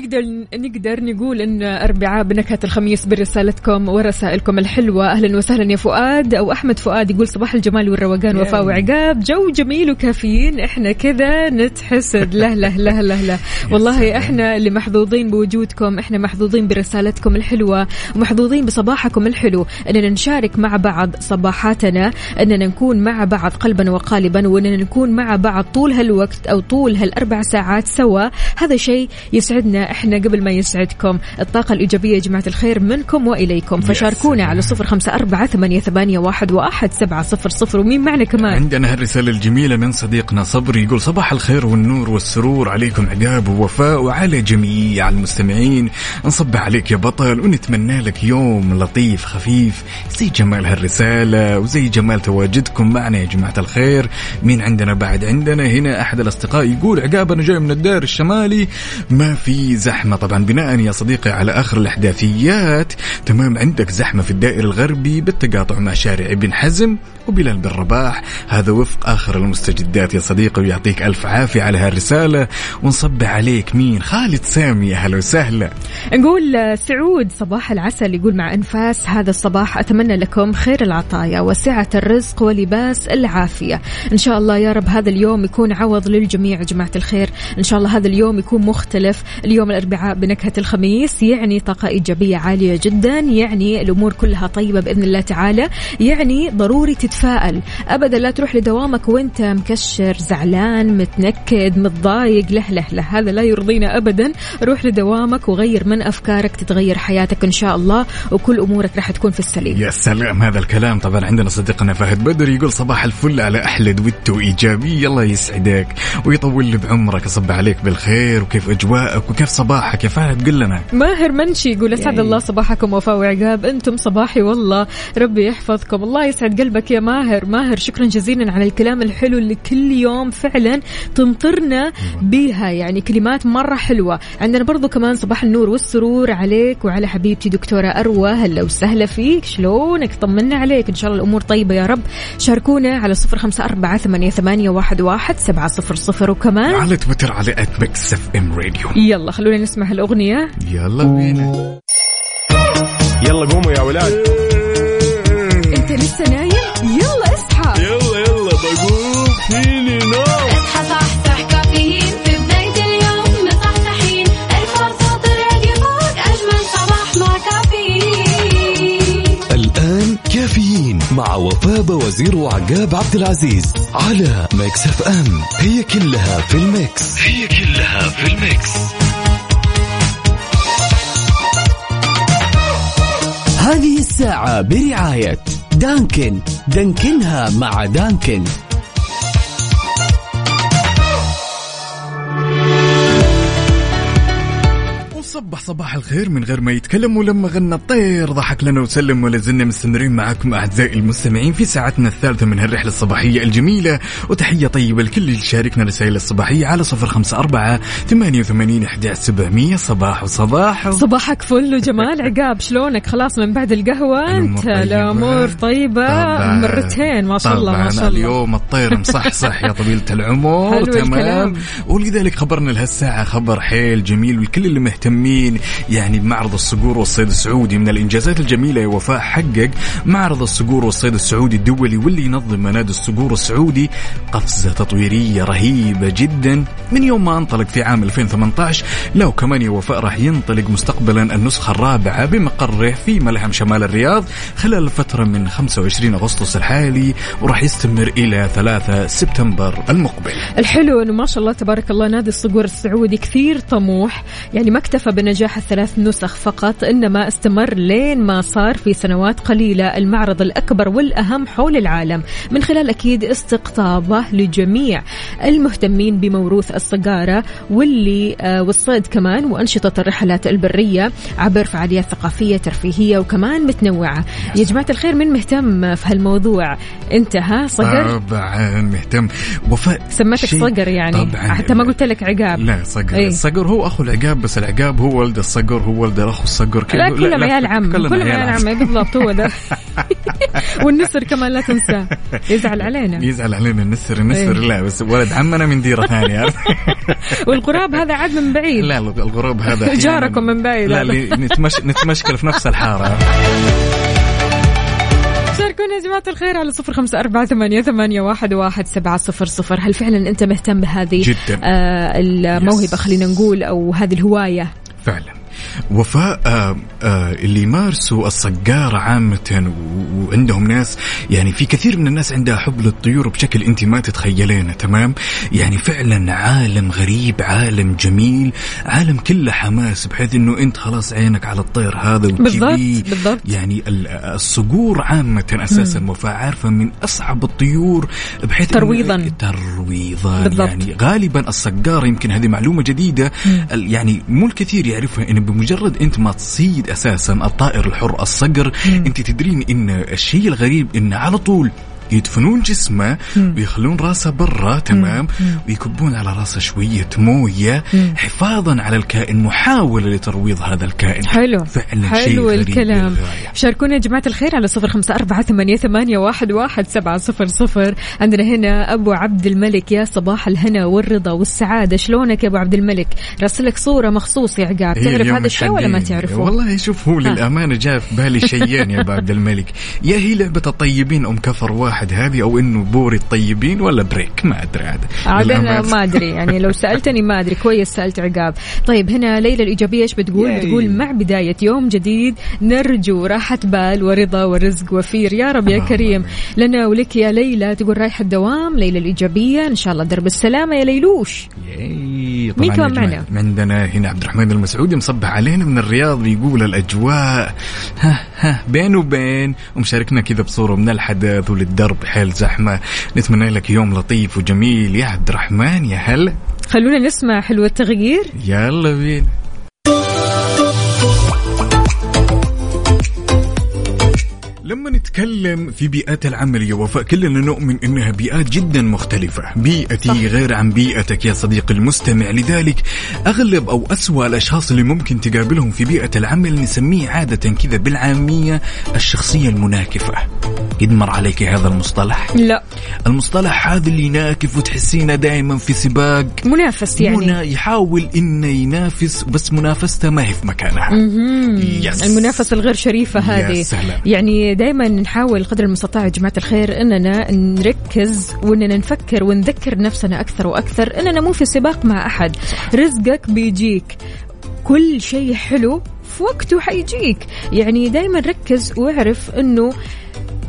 نقدر نقدر نقول إن أربعاء بنكهة الخميس برسالتكم ورسائلكم الحلوة. أهلا وسهلا يا فؤاد. أو أحمد فؤاد يقول صباح الجمال والروقان وفاء وعقاب. جو جميل وكافيين. إحنا كذا نتحسد. له له له له له والله إحنا اللي محظوظين بوجودكم. إحنا محظوظين برسالتكم الحلوة. ومحظوظين بصباحكم الحلو. إننا نشارك مع بعض صباحاتنا. إننا نكون مع بعض قلبا وقالبا. وإننا نكون مع بعض طول هالوقت أو طول هالأربع ساعات سوا. هذا شيء يسعدنا إحنا قبل ما يسعدكم الطاقة الإيجابية يا جماعة الخير منكم وإليكم. فشاركونا على صفر خمسة أربعة ثمانية, ثمانية واحد, واحد سبعة صفر. صفر ومين معنا كمان؟ عندنا هالرسالة الجميلة من صديقنا صبري يقول صباح الخير والنور والسرور عليكم عقاب ووفاء وعلى جميع المستمعين. نصبح عليك يا بطل ونتمنى لك يوم لطيف خفيف. زي جمال هالرسالة وزي جمال تواجدكم معنا يا جماعة الخير. مين عندنا بعد عندنا؟ هنا أحد الأصدقاء يقول عقاب أنا جاي من الدائر الشمالي ما في زحمة. الزحمة طبعا بناء يا صديقي على آخر الإحداثيات تمام عندك زحمة في الدائري الغربي بالتقاطع مع شارع ابن حزم. وبلال بن رباح هذا وفق آخر المستجدات يا صديقي ويعطيك ألف عافية على هالرسالة ونصبح عليك مين؟ خالد سامي يا هلا وسهلا. نقول سعود صباح العسل يقول مع أنفاس هذا الصباح أتمنى لكم خير العطايا وسعة الرزق ولباس العافية. إن شاء الله يا رب هذا اليوم يكون عوض للجميع يا جماعة الخير. إن شاء الله هذا اليوم يكون مختلف. اليوم الأربعاء بنكهة الخميس يعني طاقة إيجابية عالية جدا يعني الأمور كلها طيبة بإذن الله تعالى يعني ضروري تتفائل. ابدا لا تروح لدوامك وأنت مكشر زعلان متنكد متضايق. له له له. هذا لا يرضينا ابدا. روح لدوامك وغير من أفكارك تتغير حياتك إن شاء الله وكل أمورك راح تكون في السليم. يا سلام هذا الكلام. طبعا عندنا صديقنا فهد بدر يقول صباح الفل على أحلى دويتو إيجابي. الله يسعدك ويطول لي بعمرك. أصب عليك بالخير وكيف أجواءك وكيف صباحك يا فهد؟ قل لنا. ماهر منشي يقول أسعد الله صباحكم وفاء وعقاب. أنتم صباحي والله. ربي يحفظكم. الله يسعد قلبك يا ماهر. ماهر شكرا جزيلا على الكلام الحلو اللي كل يوم فعلا تمطرنا بيها. يعني كلمات مرة حلوة. عندنا برضو كمان صباح النور والسرور عليك وعلى حبيبتي دكتورة أروى. هلا وسهلا فيك. شلونك؟ طمنا عليك. إن شاء الله الأمور طيبة يا رب. شاركونا على صفر خمسة أربعة ثمانية, ثمانية واحد, واحد سبعة صفر صفر. وكمان على تويتر على at Mix FM Radio يلا خلونا نسمع الأغنية. يلا بينا. يلا قوموا يا ولاد. إنت لسه نايم؟ يلا اصحى. يلا يلا بقوم فيني نوم. اصحى صحصح كافيين. في بداية اليوم مصحصحين. الفرصة تراك فوق أجمل صباح مع كافيين. الآن كافيين مع وفاء وزير وعقاب عبد العزيز على Mix FM. هي كلها في ال Mix. هي كلها في ال Mix. هذه الساعة برعاية دانكن. دانكنها مع دانكن. وصبح صباح الخير من غير ما يتكلم ولما غنى الطير ضحك لنا وسلم ولا زلنا مستمرين معكم أعزائي المستمعين في ساعتنا الثالثة من هالرحلة الصباحية الجميلة وتحية طيبة لكل اللي شاركنا رسائل الصباحية على صفر خمسة أربعة ثمانية وثمانين احدى سبعمية صباح وصباح صباحك فل وجمال عقاب شلونك خلاص من بعد الأمور أنت طيبة. الأمور طبعاً. مرتين ما شاء الله ما شاء الله اليوم الطير مصحصح يا طويلة العمر تمام الكلام. ولذلك خبرنا لهالساعة خبر حيل جميل والكل اللي مهتمين يعني بمعرض الصقور والصيد السعودي. من الإنجازات الجميلة يا وفاء حقق معرض الصقور والصيد السعودي الدولي واللي ينظم منادي الصقور السعودي قفزة تطويرية رهيبة جدا. من يوم ما انطلق في عام 2018 لو كمان يا وفاء راح ينطلق مستقبلا النسخة الرابعة بمقره في ملحم شمال الرياض خلال الفترة من 25 أغسطس الحالي وراح يستمر إلى 3 سبتمبر المقبل. الحلو إنه ما شاء الله تبارك الله نادي الصقور السعودي كثير طموح. يعني ما اكتفى بنجاح الثلاث نسخ فقط إنما استمر لين ما صار في سنوات قليلة المعرض الأكبر والأهم حول العالم. من خلال أكيد استقطابه لجميع المهتمين بموروث الصقاره واللي آه والصيد كمان وأنشطة الرحلات البرية عبر فعاليات ثقافية ترفيهية وكمان متنوعة. يا جماعة الخير من مهتم في هالموضوع؟ انت ها صقر؟ طبعا مهتم. وفاء سمتك صقر يعني. طبعا. حتى ما قلت لك عقاب. لا صقر. إيه. الصقر هو أخو العقاب بس العقاب هو ولد الصقر هو ولد الاخو الصقر. كيف- لا كلهم عيال عم كلهم كلهم عيال عم. بالضبط هو ده. والنسر كمان لا تنساه يزعل علينا. يزعل علينا النسر النسر. إيه. لا بس ولد عمنا من ديرة ثانية. والغراب هذا عاد من بعيد. لا الغراب هذا جاركم من بعيد لا نتمش نتمشكل في نفس الحارة. شاركونا يا جماعة الخير على صفر خمسة أربعة ثمانية, ثمانية واحد, واحد سبعة صفر صفر. هل فعلا أنت مهتم بهذه جداً. آه الموهبة Yes. خلينا نقول أو هذه الهواية فعلا وفاء آه آه اللي يمارسوا الصقارة عامة وعندهم ناس يعني في كثير من الناس عندها حب للطيور بشكل أنت ما تتخيلينه تمام يعني فعلا عالم غريب عالم جميل عالم كله حماس بحيث إنه أنت خلاص عينك على الطير هذا بالضبط،. يعني ال- الصقور عامة أساسا وفاء عارفة من أصعب الطيور بحيث ترويضاً. ترويضا بالضبط. يعني غالبا الصقار يمكن هذه معلومة جديدة يعني مو الكثير يعرفها ان بمجرد أنت ما تصيد أساسا الطائر الحر الصقر أنت تدرين إن الشيء الغريب انه على طول يدفنون جسمه ويخلون راسه برا تمام؟ ويكبون على راسه شوية موية حفاظا على الكائن محاولة لترويض هذا الكائن. حلو. فعلا حلو الكلام. شاركونا يا جماعة الخير على صفر خمسة أربعة ثمانية, ثمانية واحد, واحد سبعة صفر صفر. عندنا هنا أبو عبد الملك يا صباح الهنا والرضا والسعادة. شلونك يا أبو عبد الملك؟ راسلك صورة مخصوص يا عقاب. هي تعرف هذا الشيء ولا ما. تعرفه؟ والله شوف هو للأمانة جاء في بالي شيئين يا أبو عبد الملك. يا هي لعبة الطيبين أم كفر واحد. هذه أو إنه بوري الطيبين ولا بريك؟ ما أدري عاد. عاد أنا. ما أدري. يعني لو سألتني ما أدري. كويس سألت عقاب. طيب هنا ليلى الإيجابية إيش بتقول؟ ياي. بتقول مع بداية يوم جديد نرجو راحة بال ورضا ورزق وفير. يا رب يا كريم. لنا ولك يا ليلى تقول رايحة الدوام. ليلى الإيجابية إن شاء الله درب السلامة يا ليلوش. ياي. مين طبعاً كمان معنا؟ عندنا هنا عبد الرحمن المسعودي مصبح علينا من الرياض بيقول الأجواء. ها ها بين وبين ومشاركنا كذا بصورة من الحدث وللدرب. حيل زحمة. نتمنى لك يوم لطيف وجميل. يا عبد الرحمن يا هلا. خلونا نسمع حلو التغيير. يلا بينا. لما نتكلم في بيئات العمل يا وفاء كلنا نؤمن إنها بيئات جدا مختلفة. بيئتي صح. غير عن بيئتك يا صديقي المستمع. لذلك أغلب أو أسوأ الأشخاص اللي ممكن تقابلهم في بيئة العمل نسميه عادة كذا بالعامية الشخصية المناكفة. قد مر عليك هذا المصطلح؟ لا. المصطلح هذا اللي يناكف وتحسينه دائما في سباق. منافس يعني. منا يحاول إنه ينافس بس منافسته ما هي في مكانها. يس. المنافسة الغير شريفة يا هذه. سلام. يعني دائما نحاول قدر المستطاع يا جماعة الخير إننا نركز وإننا نفكر ونذكر نفسنا أكثر وأكثر إننا مو في سباق مع أحد. رزقك بيجيك. كل شيء حلو في وقته حيجيك. يعني دائما ركز واعرف إنه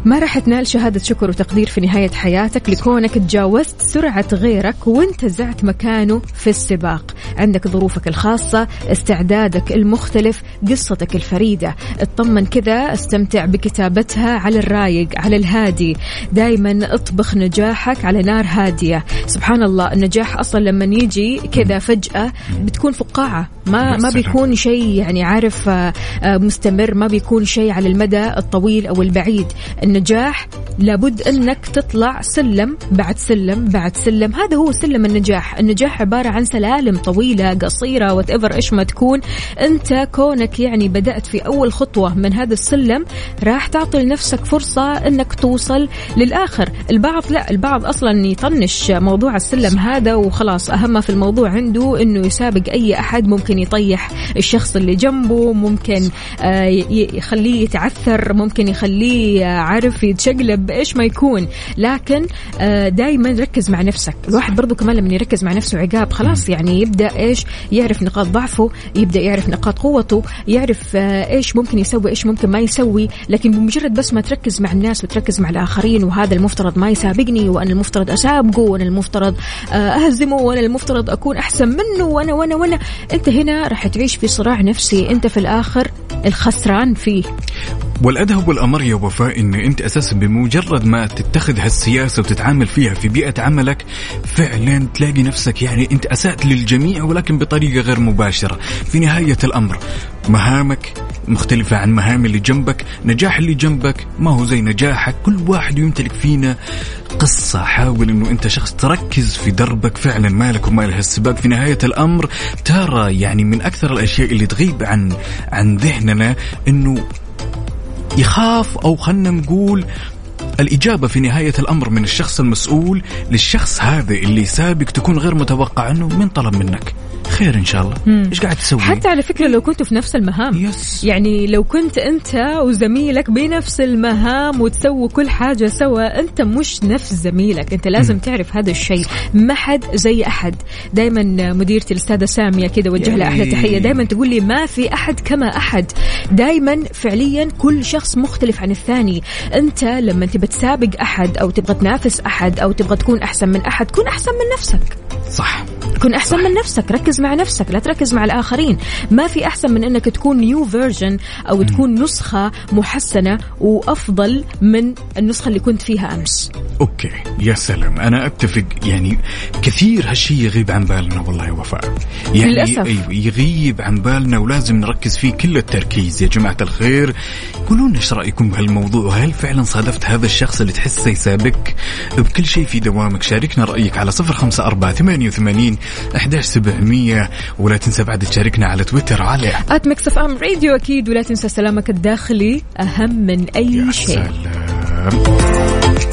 ما راح تنال شهادة شكر وتقدير في نهاية حياتك لكونك تجاوزت سرعة غيرك وانتزعت مكانه في السباق. عندك ظروفك الخاصة استعدادك المختلف قصتك الفريدة. اطمن كذا استمتع بكتابتها على الرايق على الهادي. دايما اطبخ نجاحك على نار هادية. سبحان الله النجاح أصلا لما يجي كذا فجأة بتكون فقاعة. ما ما. بيكون شيء يعني عارف آه، آه، مستمر. ما بيكون شيء على المدى الطويل أو البعيد. النجاح لابد إنك تطلع سلم بعد سلم بعد سلم. هذا هو سلم النجاح. النجاح عبارة عن سلالم طويلة قصيرة whatever إيش ما تكون. أنت كونك يعني بدأت في أول خطوة من هذا السلم راح تعطي لنفسك فرصة إنك توصل للآخر. البعض لا البعض أصلا يطنش موضوع السلم هذا وخلاص ما في الموضوع عنده إنه يسابق أي أحد ممكن يطيح الشخص اللي جنبه ممكن آه، يخليه يتعثر ممكن يخليه آه، عارف يتشقلب إيش ما يكون. لكن دائما ركز مع نفسك. الواحد برضو كمان لما يركز مع نفسه عقاب خلاص يعني يبدأ إيش؟ يعرف نقاط ضعفه يبدأ يعرف نقاط قوته يعرف آه، إيش ممكن يسوي إيش ممكن ما يسوي. لكن بمجرد بس ما تركز مع الناس وتركز مع الآخرين وهذا المفترض ما يسابقني وأنا المفترض أسابقه وأنا المفترض آه، أهزمه وأنا المفترض أكون أحسن منه وأنا وأنا وأنا. أنت هنا راح تعيش في صراع نفسي أنت في الآخر الخسران فيه. والأدهى والأمر يا وفاء إن أنت أساسا بمجرد ما تتخذ هالسياسة وتتعامل فيها في بيئة عملك فعلا تلاقي نفسك يعني أنت أسأت للجميع ولكن بطريقة غير مباشرة. في نهاية الأمر مهامك مختلفة عن مهام اللي جنبك نجاح اللي جنبك ما هو زي نجاحك. كل واحد يمتلك فينا قصة. حاول أنه أنت شخص تركز في دربك فعلا مالك ومال هالسباق في نهاية الأمر ترى يعني من أكثر الأشياء اللي تغيب عن عن ذهننا أنه يخاف أو خلنا نقول الإجابة في نهاية الأمر من الشخص المسؤول للشخص هذا اللي سابق تكون غير متوقع أنه من طلب منك. خير إن شاء الله. إيش قاعد تسوي؟ حتى على فكرة لو كنتوا في نفس المهام. يس. يعني لو كنت أنت وزميلك بنفس المهام وتسووا كل حاجة سوا أنت مش نفس زميلك. أنت لازم تعرف هذا الشيء. ما حد زي أحد. دايما مديرتي الأستاذة سامية كده وجه لها أحلى ياي. تحية. دايما تقول لي ما في أحد كما أحد. دايما فعليا كل شخص مختلف عن الثاني. أنت لما تبى تسابق أحد أو تبغى تنافس أحد أو تبغى تكون أحسن من أحد كن أحسن من نفسك. صح. كن أحسن من نفسك. ركز مع نفسك لا تركز مع الآخرين. ما في أحسن من إنك تكون new version أو تكون نسخة محسنة وأفضل من النسخة اللي كنت فيها أمس. okay. يا سلام. أنا أتفق. يعني كثير هالشيء يغيب عن بالنا. والله يا وفاء. يعني للأسف. أيوة يغيب عن بالنا ولازم نركز فيه كل التركيز. يا جماعة الخير قولوا لنا إيش رأيكم بهالموضوع؟ وهل فعلا صادفت هذا الشخص اللي تحسه يسابقك بكل شيء في دوامك؟ شاركنا رأيك على صفر خمسة أربعة ثمانية وثمانين احداش سبعمية. ولا تنسى بعد تشاركنا على تويتر على at Mix FM Radio أكيد ولا تنسى سلامك الداخلي أهم من أي شيء. سلام.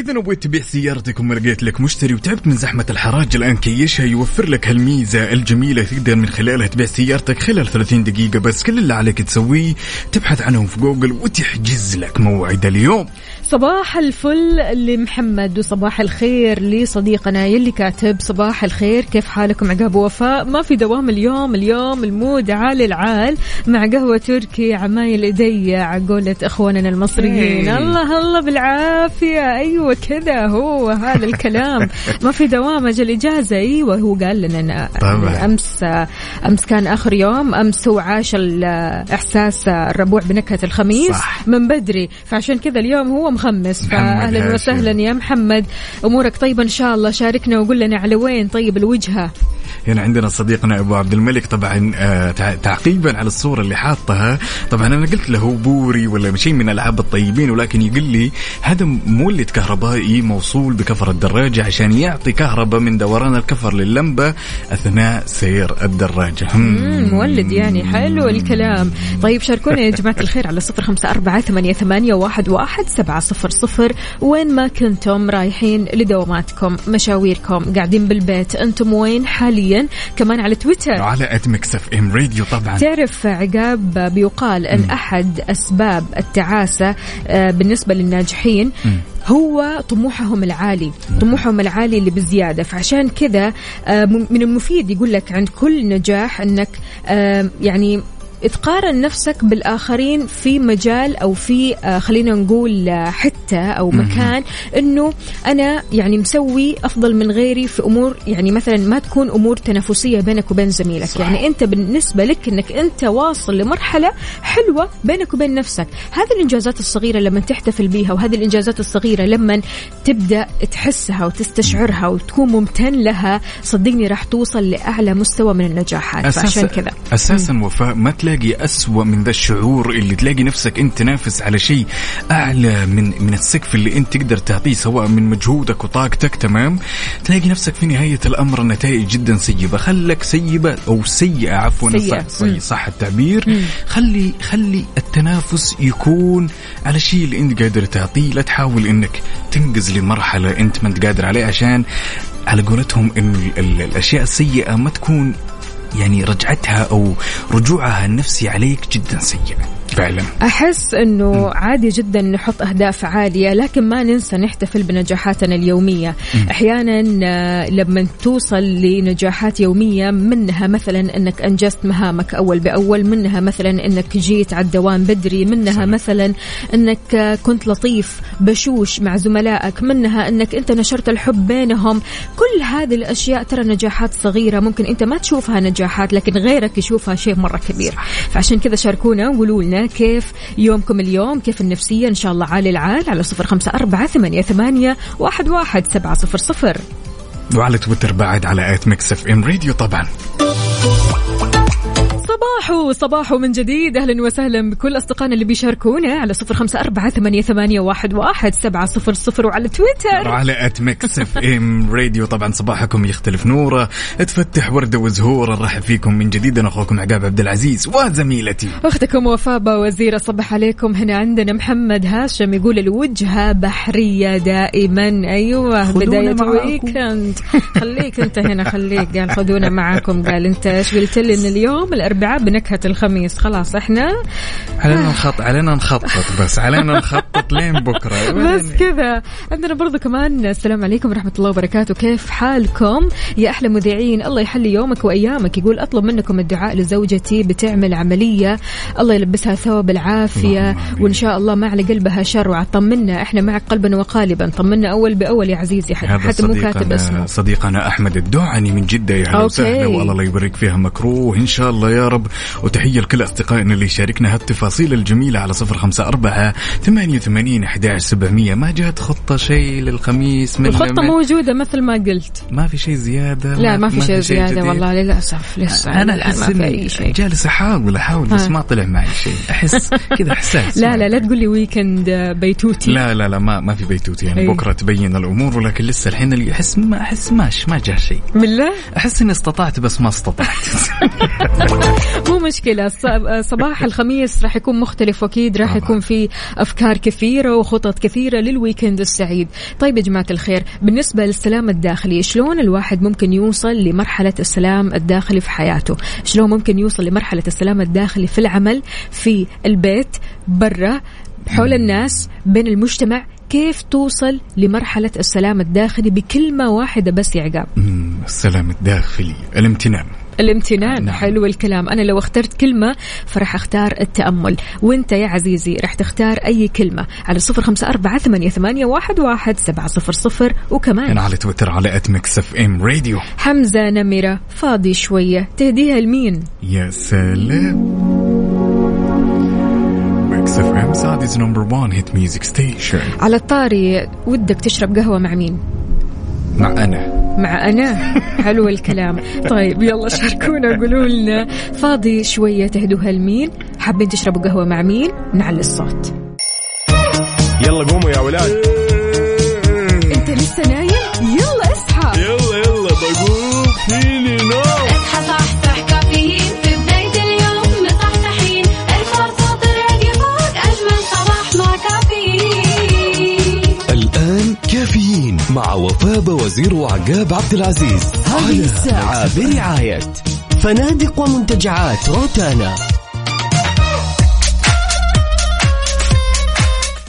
إذا نويت تبيع سيارتك وما لقيت لك مشتري وتعبت من زحمة الحراج الآن كيشها يوفر لك هالميزة الجميلة تقدر من خلالها تبيع سيارتك خلال 30 دقيقة بس. كل اللي عليك تسويه تبحث عنهم في جوجل وتحجز لك موعد اليوم. صباح الفل لمحمد وصباح الخير لصديقنا يلي كاتب صباح الخير. كيف حالكم عقاب وفاء؟ ما في دوام اليوم اليوم ال mood عالي العال مع قهوة تركي عمايل ايدي على قولة إخواننا المصريين. إيه. الله الله بالعافية. أيوه كذا هو هذا الكلام. ما في دوام أجل إجازة. أيوه هو قال لنا طبعاً. أمس أمس كان آخر يوم. أمس هو عاش إحساس الربوع بنكهة الخميس صح. من بدري. فعشان كذا اليوم هو مخمس. فاهلا. وسهلا يا محمد. أمورك طيبة إن شاء الله. شاركنا وقول لنا على وين طيب الوجهة. هنا عندنا صديقنا أبو عبد الملك طبعا آه، تع- تعقيبا على الصورة اللي حاطها. طبعا أنا قلت له بوري ولا شيء من ألعاب الطيبين ولكن يقول لي هذا مولد كهربائي موصول بكفر الدراجة عشان يعطي كهرباء من دوران الكفر للمبه أثناء سير الدراجة. مولد يعني حلو الكلام. طيب شاركونا يا جماعة الخير على صفر خمسة أربعة ثمانية, ثمانية واحد, واحد سبعة صفر صفر. وين ما كنتم رايحين لدواماتكم مشاويركم قاعدين بالبيت أنتم وين حاليا؟ كمان على تويتر. على at Mix FM Radio طبعا. تعرف عقاب بيقال إن أحد أسباب التعاسة آه، بالنسبة للناجحين هو طموحهم العالي طموحهم العالي اللي بزيادة. فعشان كذا آه، م- من المفيد يقول لك عند كل نجاح إنك آه، يعني تقارن نفسك بالآخرين في مجال أو في آه، خلينا نقول آه، حتة أو مكان أنه أنا يعني مسوي أفضل من غيري في أمور يعني مثلا ما تكون أمور تنافسية بينك وبين زميلك. صح. يعني أنت بالنسبة لك أنك أنت واصل لمرحلة حلوة بينك وبين نفسك. هذه الإنجازات الصغيرة لما تحتفل بيها وهذه الإنجازات الصغيرة لما تبدأ تحسها وتستشعرها وتكون ممتن لها صدقني راح توصل لأعلى مستوى من النجاحات. فعشان كذا. أساسا وفاء ما تلاقي أسوأ من ذا الشعور اللي تلاقي نفسك أنت تنافس على شيء أعلى من من السقف اللي أنت تقدر تعطيه سواء من مجهودك وطاقتك تمام؟ تلاقي نفسك في نهاية الأمر النتائج جدا سيئة. خلك سيئة أو سيئة عفوا سيئة. صح, صح, التعبير. خلي خلي التنافس يكون على الشيء اللي أنت قادر تعطيه. لا تحاول إنك تنقز لمرحلة أنت ما أنت قادر عليها عشان على قولتهم انه ال- ال- الأشياء السيئة ما تكون يعني رجعتها أو رجوعها النفسي عليك جدا سيء فعلا. أحس أنه عادي جدا نحط أهداف عالية لكن ما ننسى نحتفل بنجاحاتنا اليومية. أحيانا آه، لما توصل لنجاحات يومية منها مثلا أنك أنجزت مهامك أول بأول منها مثلا أنك جيت على الدوام بدري منها مثلا أنك آه، كنت لطيف بشوش مع زملائك منها أنك أنت نشرت الحب بينهم. كل هذه الأشياء ترى نجاحات صغيرة ممكن أنت ما تشوفها نجاحات لكن غيرك يشوفها شيء مرة كبير. فعشان كذا شاركونا وقولوا لنا كيف يومكم اليوم؟ كيف النفسية؟ إن شاء الله عالي العال على صفر خمسة أربعة ثمانية, ثمانية واحد, واحد سبعة صفر صفر. وعلى تويتر بعد على at Mix FM Radio طبعا. صباحو صباحو من جديد. أهلا وسهلا بكل أصدقائنا اللي بيشاركونا على صفر خمسة أربعة ثمانية, ثمانية واحد, واحد سبعة صفر صفر وعلى تويتر. وعلى at Mix FM Radio طبعا صباحكم يختلف نوره. تفتح ورده وزهوره نرحب فيكم من جديد. أنا أخوكم عقاب عبد العزيز وزميلتي. أختكم وفاء وزير أصبح عليكم. هنا عندنا محمد هاشم يقول الوجهة بحرية دائما. بداية معاكم. weekend خليك أنت هنا خليك. قال خذونا معاكم قال أنت إيش قلت لي إن اليوم بنكهة الخميس. خلاص إحنا علينا نخط علينا نخطط بس علينا نخطط لين بكرة. بس كذا. عندنا برضو كمان السلام عليكم ورحمة الله وبركاته. كيف حالكم؟ يا أحلى مذيعين الله يحلي يومك وأيامك. يقول أطلب منكم الدعاء لزوجتي بتعمل عملية. الله يلبسها ثوب العافية. وإن شاء الله ما على قلبها شر. وطمنا إحنا معك قلبا وقالبا. طمنا أول بأول يا عزيزي. حتى, حتى مو كاتب اسمه. صديقنا أحمد الدعني من جدة يا هلا okay. وسهلا والله لا يبارك فيها مكروه. إن شاء الله يا رب وتحية لكل أصدقائنا اللي يشاركنا هالتفاصيل الجميلة على صفر خمسة أربعة ثمانية وثمانين سبعمية. ما جات خطة شيء للخميس من الخطة من- موجودة مثل ما قلت. ما في شيء زيادة؟ لا ما في شيء زيادة جديد. والله للأسف لسه إني أي شيء. جالس أحاول أحاول بس. ما طلع معي شيء. أحس كذا إحساس لا لا لا تقول لي weekend بيتوتي. لا لا لا ما ما في بيتوت يعني أي. بكرة تبين الأمور ولكن لسه الحين اللي أحس ما أحس ماش ما جاء شيء. بالله؟ أحس إني استطعت بس ما استطعت. مو مشكلة. صباح الخميس راح يكون مختلف وأكيد راح. يكون في أفكار كثيرة وخطط كثيرة للويكند السعيد. طيب يا جماعة الخير بالنسبة للسلام الداخلي شلون الواحد ممكن يوصل لمرحلة السلام الداخلي في حياته؟ شلون ممكن يوصل لمرحلة السلام الداخلي في العمل في البيت برا حول الناس بين المجتمع؟ كيف توصل لمرحلة السلام الداخلي بكلمة واحدة بس يا عقاب؟ السلام الداخلي الامتنان. الامتنان. نعم. حلو الكلام. أنا لو اخترت كلمة فراح أختار التأمل. وأنت يا عزيزي راح تختار أي كلمة على صفر خمسة أربعة ثمانية, ثمانية واحد, واحد سبعة صفر صفر. وكمان أنا على تويتر على at Mix FM Radio حمزة نمرة. فاضي شوية. تهديها لمين؟ يا سلام. Mix FM Saudi's number 1 hit music station على الطاري ودك تشرب قهوة مع مين؟ مع أنا. مع أنا؟ حلو الكلام. طيب يلا شاركونا قولوا لنا. فاضي شوية تهدوها لمين؟ حابين تشربوا قهوة مع مين؟ نعلي الصوت. يلا قوموا يا ولاد. أنت لسه نايم؟ يلا اصحى. يلا يلا بقوم فيني نوم. مع وفاء وزير وعقاب عبد العزيز. هذه الساعة. برعاية فنادق ومنتجعات روتانا.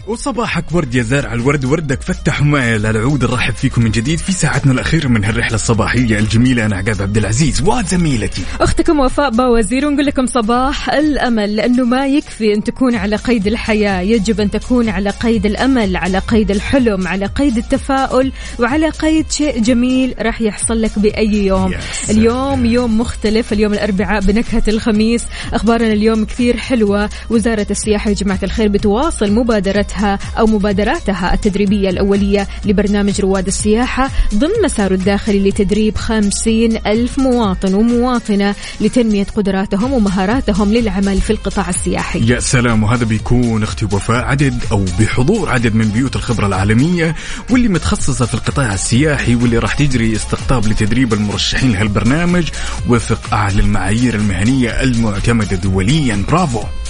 وصباحك ورد يا زارع الورد وردك فتح مايل العود نرحب فيكم من جديد في ساعتنا الأخيرة من هالرحلة الصباحية الجميلة. أنا عقاب عبد العزيز وزميلتي. أختكم وفاء باوزير ونقول لكم صباح الأمل لأنه ما يكفي أن تكون على قيد الحياة. يجب أن تكون على قيد الأمل على قيد الحلم على قيد التفاؤل وعلى قيد شيء جميل راح يحصل لك بأي يوم. اليوم يوم مختلف اليوم الأربعاء بنكهة الخميس. أخبارنا اليوم كثير حلوة. وزارة السياحة يا جماعة الخير بتواصل مبادرتها أو مبادراتها التدريبية الأولية لبرنامج رواد السياحة ضمن مساره الداخلي لتدريب خمسين ألف مواطن ومواطنة لتنمية قدراتهم ومهاراتهم للعمل في القطاع السياحي. يا سلام وهذا بيكون أختي وفاء عدد أو بحضور عدد من بيوت الخبرة العالمية واللي متخصصة في القطاع السياحي واللي راح تجري استقطاب لتدريب المرشحين لهالبرنامج وفق أعلى المعايير المهنية المعتمدة دوليا. برافو!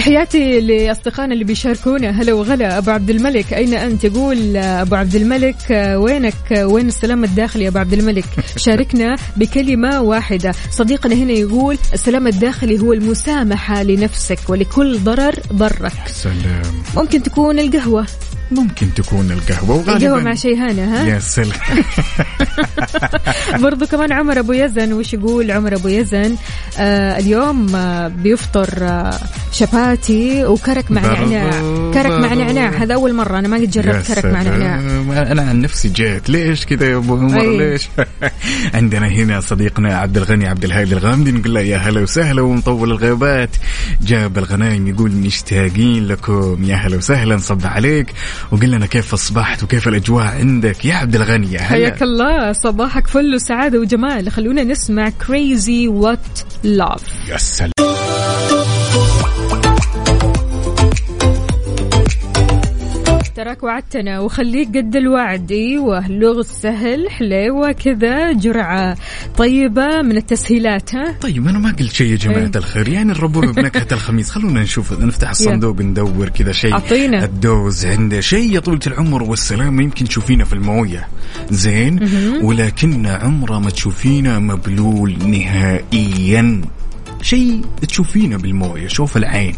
تحياتي لأصدقائنا اللي بيشاركونا. هلا وغلا أبو عبد الملك. أين أنت؟ يقول أبو عبد الملك وينك؟ وين السلام الداخلي يا أبو عبد الملك؟ شاركنا بكلمة واحدة. صديقنا هنا يقول السلام الداخلي هو المسامحة لنفسك ولكل ضرر ضرك سلام. ممكن تكون القهوة. ممكن تكون القهوة وغالبا القهوة مع شيهانة ها؟ يا سلام. برضو كمان عمر أبو يزن وش يقول عمر أبو يزن؟ آه اليوم آه بيفطر آه شباتي وكرك مع نعناع. كرك مع. نعناع هذا أول مرة أنا ما قد جربت كرك مع. نعناع. أنا عن نفسي جيت. ليش كذا يا أبو عمر. ليش؟ عندنا هنا صديقنا عبد الغني عبد الهادي الغامدي نقول له يا هلا وسهلا ومطول الغيبات. جاب الغنايم يقول مشتاقين لكم. يا هلا وسهلا صب عليك. وقل لنا كيف أصبحت وكيف الأجواء عندك. يا عبد الغني يا حياك الله صباحك فل وسعادة وجمال. خلونا نسمع Crazy What Love يا سلام. تراك وعدتنا. وخليك قد الوعد. إيوه لغز سهل حليوة كذا جرعة طيبة من التسهيلات ها؟ طيب أنا ما قلت شيء يا جماعة إيه. الخير. يعني الربوع بنكهه الخميس. خلونا نشوف. نفتح الصندوق ندور كذا شيء. أعطينا. الدوز عنده شيء يا طولة العمر والسلامة يمكن تشوفينه في الموية. زين. ولكن عمره ما تشوفينه مبلول نهائيا. شيء تشوفينه بالمويه شوف العين.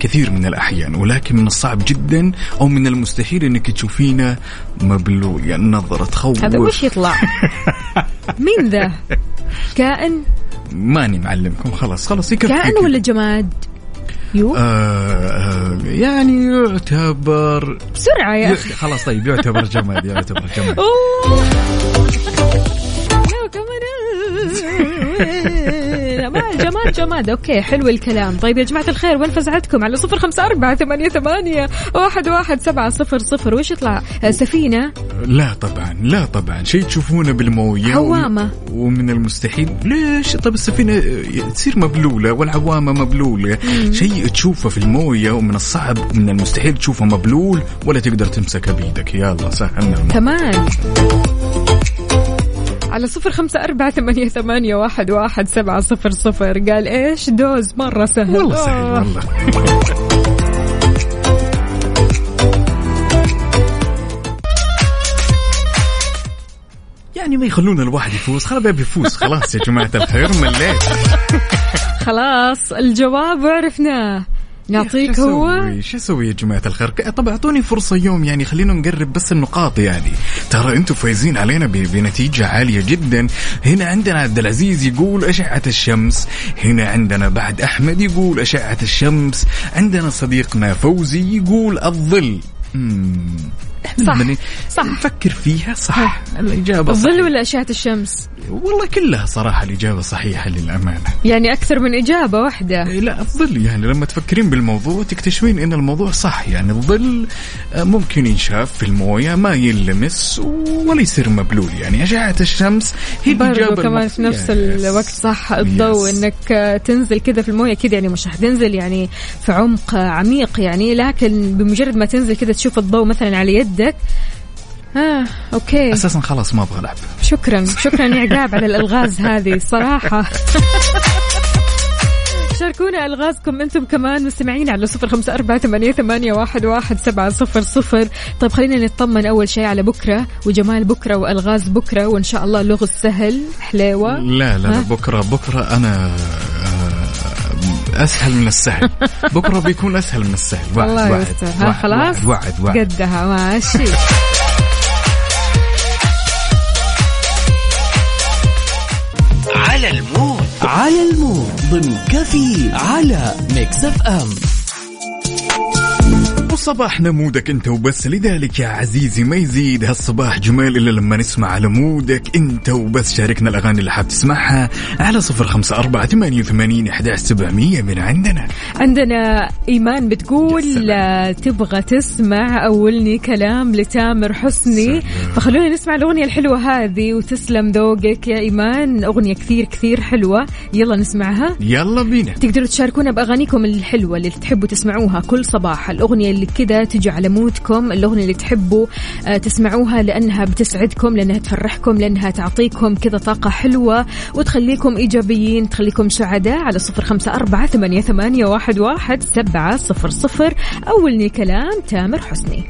كثير من الأحيان ولكن من الصعب جدا أو من المستحيل إنك تشوفينه مبلول يعني نظرة تخوف هذا وش يطلع؟ مين ذا؟ كائن؟ ماني معلمكم خلاص خلاص يكفي كائن. ولا جماد؟ يو. آه آه يعني يعتبر بسرعة يا أخي. خلاص طيب يعتبر جماد يعتبر جماد. ما جماد جماد أوكي حلو الكلام. طيب يا جماعة الخير وين فزعتكم؟ على صفر خمسة أربعة ثمانية ثمانية واحد واحد سبعة صفر صفر. وش يطلع؟ سفينة؟ لا طبعا لا طبعا. شيء تشوفونه بالموية عوامة. ومن المستحيل. ليش؟ طيب السفينة تصير مبلولة والعوامة مبلولة. شيء تشوفه في الموية ومن الصعب من المستحيل تشوفه مبلول ولا تقدر تمسكه بايدك يلا سهلنا. كمان. على صفر خمسة أربعة ثمانية, ثمانية واحد, واحد سبعة صفر صفر. قال إيش؟ دوز مرة سهل. والله سهل. والله. يعني ما يخلون الواحد يفوز. خلاص بيبي يفوز. خلاص يا جماعة الخير مليت خلاص الجواب عرفناه. نعطيك هو؟ شو أسوي يا جماعة الخير؟ طب أعطوني فرصة يوم يعني خلينا نقرب بس النقاط يعني ترى أنتم فايزين علينا بنتيجة عالية جدا هنا عندنا عبد العزيز يقول أشعة الشمس هنا عندنا بعد أحمد يقول أشعة الشمس عندنا صديقنا فوزي يقول الظل مم. صح، لما صح. نفكر فيها صح الإجابة الظل. ولا أشعة الشمس والله كلها صراحة الإجابة صحيحة للأمانة يعني أكثر من إجابة واحدة إيه لا الظل يعني لما تفكرين بالموضوع تكتشفين إن الموضوع صح يعني الظل آه، ممكن ينشاف في الموية ما ينلمس ولا يصير مبلول يعني أشعة الشمس هي برضو الإجابة كمان في. نفس yes. الوقت صح الضوء. إنك تنزل كذا في الموية كذا يعني مش حتنزل يعني في عمق عميق يعني لكن بمجرد ما تنزل كذا تشوف الضوء مثلا على يدك آه okay. أساسا خلاص ما أبغى العب شكرا. شكرا يا عقاب على الألغاز هذه صراحة. شاركونا ألغازكم أنتم كمان مستمعين على صفر خمسة أربعة ثمانية, ثمانية واحد, واحد سبعة صفر صفر. طيب خلينا نطمن أول شيء على بكرة وجمال بكرة وألغاز بكرة وإن شاء الله لغز سهل حليوة. لا لا, لا بكرة أنا آه، أسهل من السهل. بكرة بيكون أسهل من السهل. وعد الله وعد يستر. ها وعد خلاص؟ وعد وعد, وعد. قدها ماشي. على ال mood. على ال mood. ضمن كفي على Mix FM. وصباح نمودك انت وبس لذلك يا عزيزي ما يزيد. هالصباح جمال إلا لما نسمع على مودك انت وبس. شاركنا الأغاني اللي حاب تسمعها على صفر خمسة أربعة ثمانية وثمانين سبعمية من عندنا. عندنا إيمان بتقول تبغى تسمع أولني كلام لتامر حسني. سلام. فخلونا نسمع الأغنية الحلوة هذه وتسلم ذوقك يا إيمان. أغنية كثير كثير حلوة. يلا نسمعها. يلا بينا. تقدروا تشاركونا بأغانيكم الحلوة اللي تحبوا تسمعوها كل صباح. الأغنية اللي كذا تجي على مودكم الأغنية اللي تحبوا آه، تسمعوها لأنها بتسعدكم لأنها تفرحكم لأنها تعطيكم كذا طاقة حلوة وتخليكم إيجابيين تخليكم سعداء على صفر خمسة أربعة ثمانية, ثمانية واحد, واحد سبعة صفر صفر. أولني كلام تامر حسني.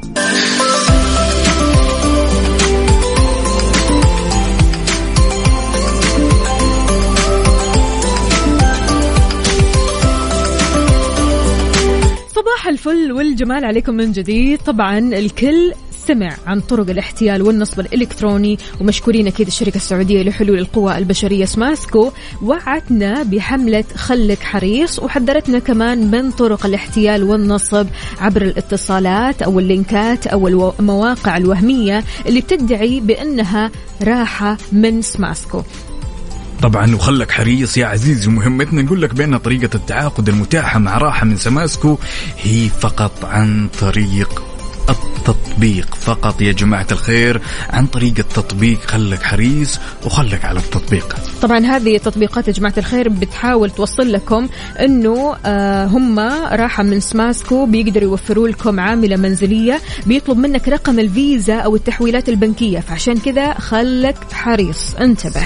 صباح الفل والجمال عليكم من جديد. طبعا الكل سمع عن طرق الاحتيال والنصب الإلكتروني ومشكورين أكيد الشركة السعودية لحلول القوى البشرية سماسكو وعدنا بحملة خلك حريص وحذرتنا كمان من طرق الاحتيال والنصب عبر الاتصالات أو اللينكات أو المواقع الوهمية اللي بتدعي بأنها راحة من سماسكو. طبعا وخلك حريص يا عزيزي. مهمتنا نقول لك بأن طريقة التعاقد المتاحة مع راحة من سماسكو هي فقط عن طريق التطبيق. فقط يا جماعة الخير عن طريق التطبيق. خلك حريص وخلك على التطبيق. طبعا هذه التطبيقات يا جماعة الخير بتحاول توصل لكم إنه آه هم راحة من سماسكو بيقدروا يوفروا لكم عاملة منزلية بيطلب منك رقم الفيزا أو التحويلات البنكية. فعشان كذا خلك حريص. انتبه.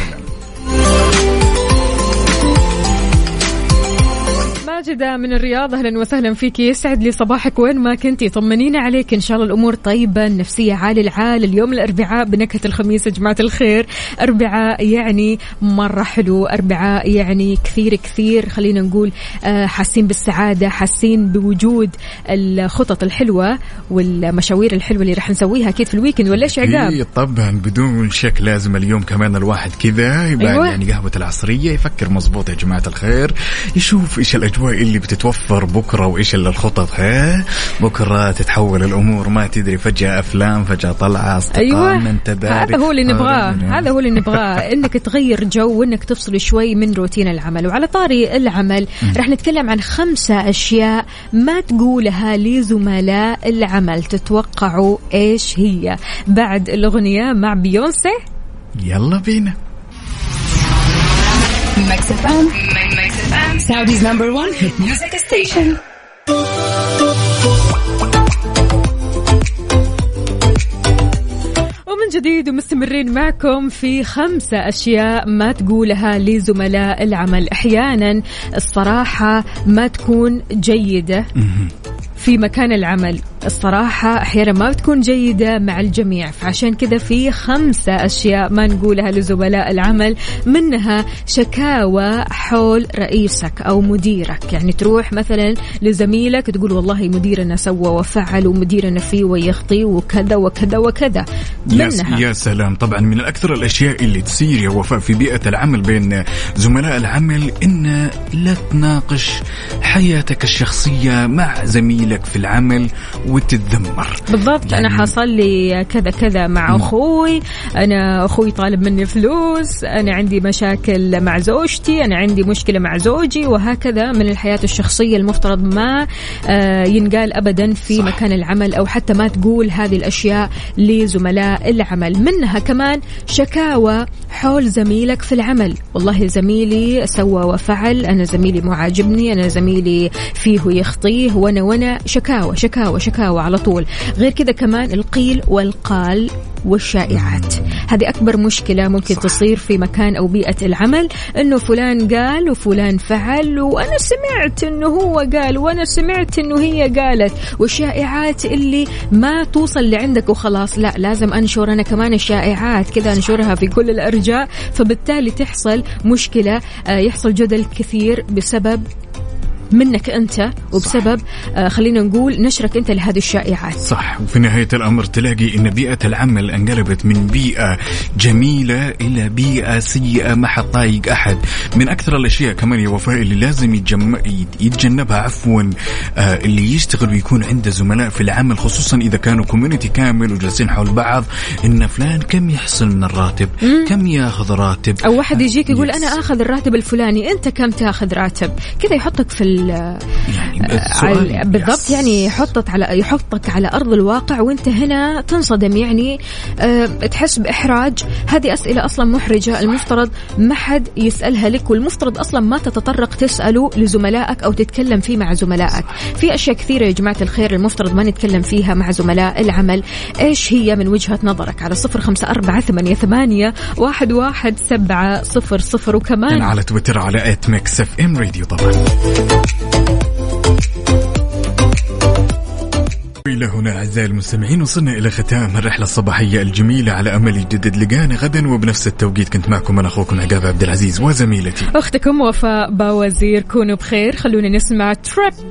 ماجدة من الرياض. أهلا وسهلا فيك. يسعد لي صباحك. وين ما كنتي طمنينا عليك. إن شاء الله الأمور طيبة النفسية عالي العال اليوم الأربعاء بنكهة الخميس يا جماعة الخير. أربعاء يعني مرة حلو. أربعاء يعني كثير كثير. خلينا نقول آه، حاسين بالسعادة حاسين بوجود الخطط الحلوة والمشاوير الحلوة اللي راح نسويها أكيد في الويكند ولا إيش عقاب؟ إيه طبعا بدون شك لازم اليوم كمان الواحد كذا يبقى أيوة. يعني قهوة العصرية. يفكر مظبوط يا جماعة الخير. يشوف إيش الأجواء اللي بتتوفر بكرة وإيش اللي الخطط ها؟ بكرة تتحول الأمور ما تدري فجأة أفلام فجأة طلعة أصدقاء أيوه. من تبارك هذا هو اللي نبغاه. هذا هو اللي نبغاه. إنك تغير جو وانك تفصل شوي من روتين العمل. وعلى طاري العمل راح نتكلم عن خمسة أشياء ما تقولها لزملاء العمل. تتوقعوا إيش هي؟ بعد الأغنية مع بيونسي يلا بينا. Mix FM. Mix FM. Saudi's number one hit music station. ومن جديد ومستمرين معكم في خمسة أشياء ما تقولها لزملاء العمل أحيانا الصراحة ما تكون جيدة في مكان العمل. الصراحة أحيانا ما بتكون جيدة مع الجميع فعشان كذا في خمسة أشياء ما نقولها لزملاء العمل منها شكاوى حول رئيسك أو مديرك. يعني تروح مثلا لزميلك تقول والله مديرنا سوى وفعل ومديرنا فيه ويخطي وكذا وكذا وكذا. منها. يا سلام. طبعا من الأكثر الأشياء اللي تصير يا وفاء في بيئة العمل بين زملاء العمل إن لا تناقش حياتك الشخصية مع زميلك. في العمل وتتذمر بالضبط يعني- أنا حصل لي كذا كذا مع أخوي أنا أخوي طالب مني فلوس أنا عندي مشاكل مع زوجتي أنا عندي مشكلة مع زوجي وهكذا من الحياة الشخصية المفترض ما آه، ينقال ابدا في. صح. مكان العمل أو حتى ما تقول هذه الأشياء لزملاء العمل منها كمان شكاوى حول زميلك في العمل والله زميلي سوى وفعل أنا زميلي مو عاجبني أنا زميلي فيه يخطيه وأنا وأنا شكاوى شكاوى شكاوى على طول. غير كذا كمان القيل والقال والشائعات. هذه أكبر مشكلة ممكن صح. تصير في مكان أو بيئة العمل أنه فلان قال وفلان فعل وأنا سمعت أنه هو قال وأنا سمعت أنه هي قالت. والشائعات اللي ما توصل لعندك وخلاص لا لازم أنشر أنا كمان الشائعات كذا أنشرها في كل الأرجاء فبالتالي تحصل مشكلة آه، يحصل جدل كثير بسبب منك أنت وبسبب آه خلينا نقول نشرك أنت لهذه الشائعات. صح. وفي نهاية الأمر تلاقي أن بيئة العمل انقلبت من بيئة جميلة إلى بيئة سيئة ما حد طايق أحد. من أكثر الأشياء كمان يا وفاء اللي لازم يتجم... يتجنبها عفوا آه اللي يشتغل ويكون عنده زملاء في العمل خصوصا إذا كانوا كوميونتي كامل وجالسين حول بعض إن فلان كم يحصل من الراتب؟ كم ياخذ راتب؟ أو واحد يجيك يقول يس. أنا آخذ الراتب الفلاني أنت كم تاخذ راتب؟ كذا يحطك في ال- يعني سؤال بالضبط. يعني يحطك على يحطك على أرض الواقع وأنت هنا تنصدم. يعني أه تحس بإحراج. هذه أسئلة أصلا محرجة. المفترض ما حد يسألها لك والمفترض أصلا ما تتطرق تساله لزملائك أو تتكلم فيه مع زملائك. في أشياء كثيرة يا جماعة الخير المفترض ما نتكلم فيها مع زملاء العمل. إيش هي من وجهة نظرك؟ على صفر خمسة أربعة ثمانية ثمانية واحد واحد سبعة صفر صفر. وكمان على تويتر على at Mix FM Radio طبعا. إلى هنا أعزائي المستمعين وصلنا إلى ختام الرحلة الصباحية الجميلة على أمل يجدد لقانا غدا. وبنفس التوقيت كنت معكم أنا أخوكم عقاب عبد العزيز وزميلتي. أختكم وفاء باوزير كونوا بخير. خلونا نسمع Trip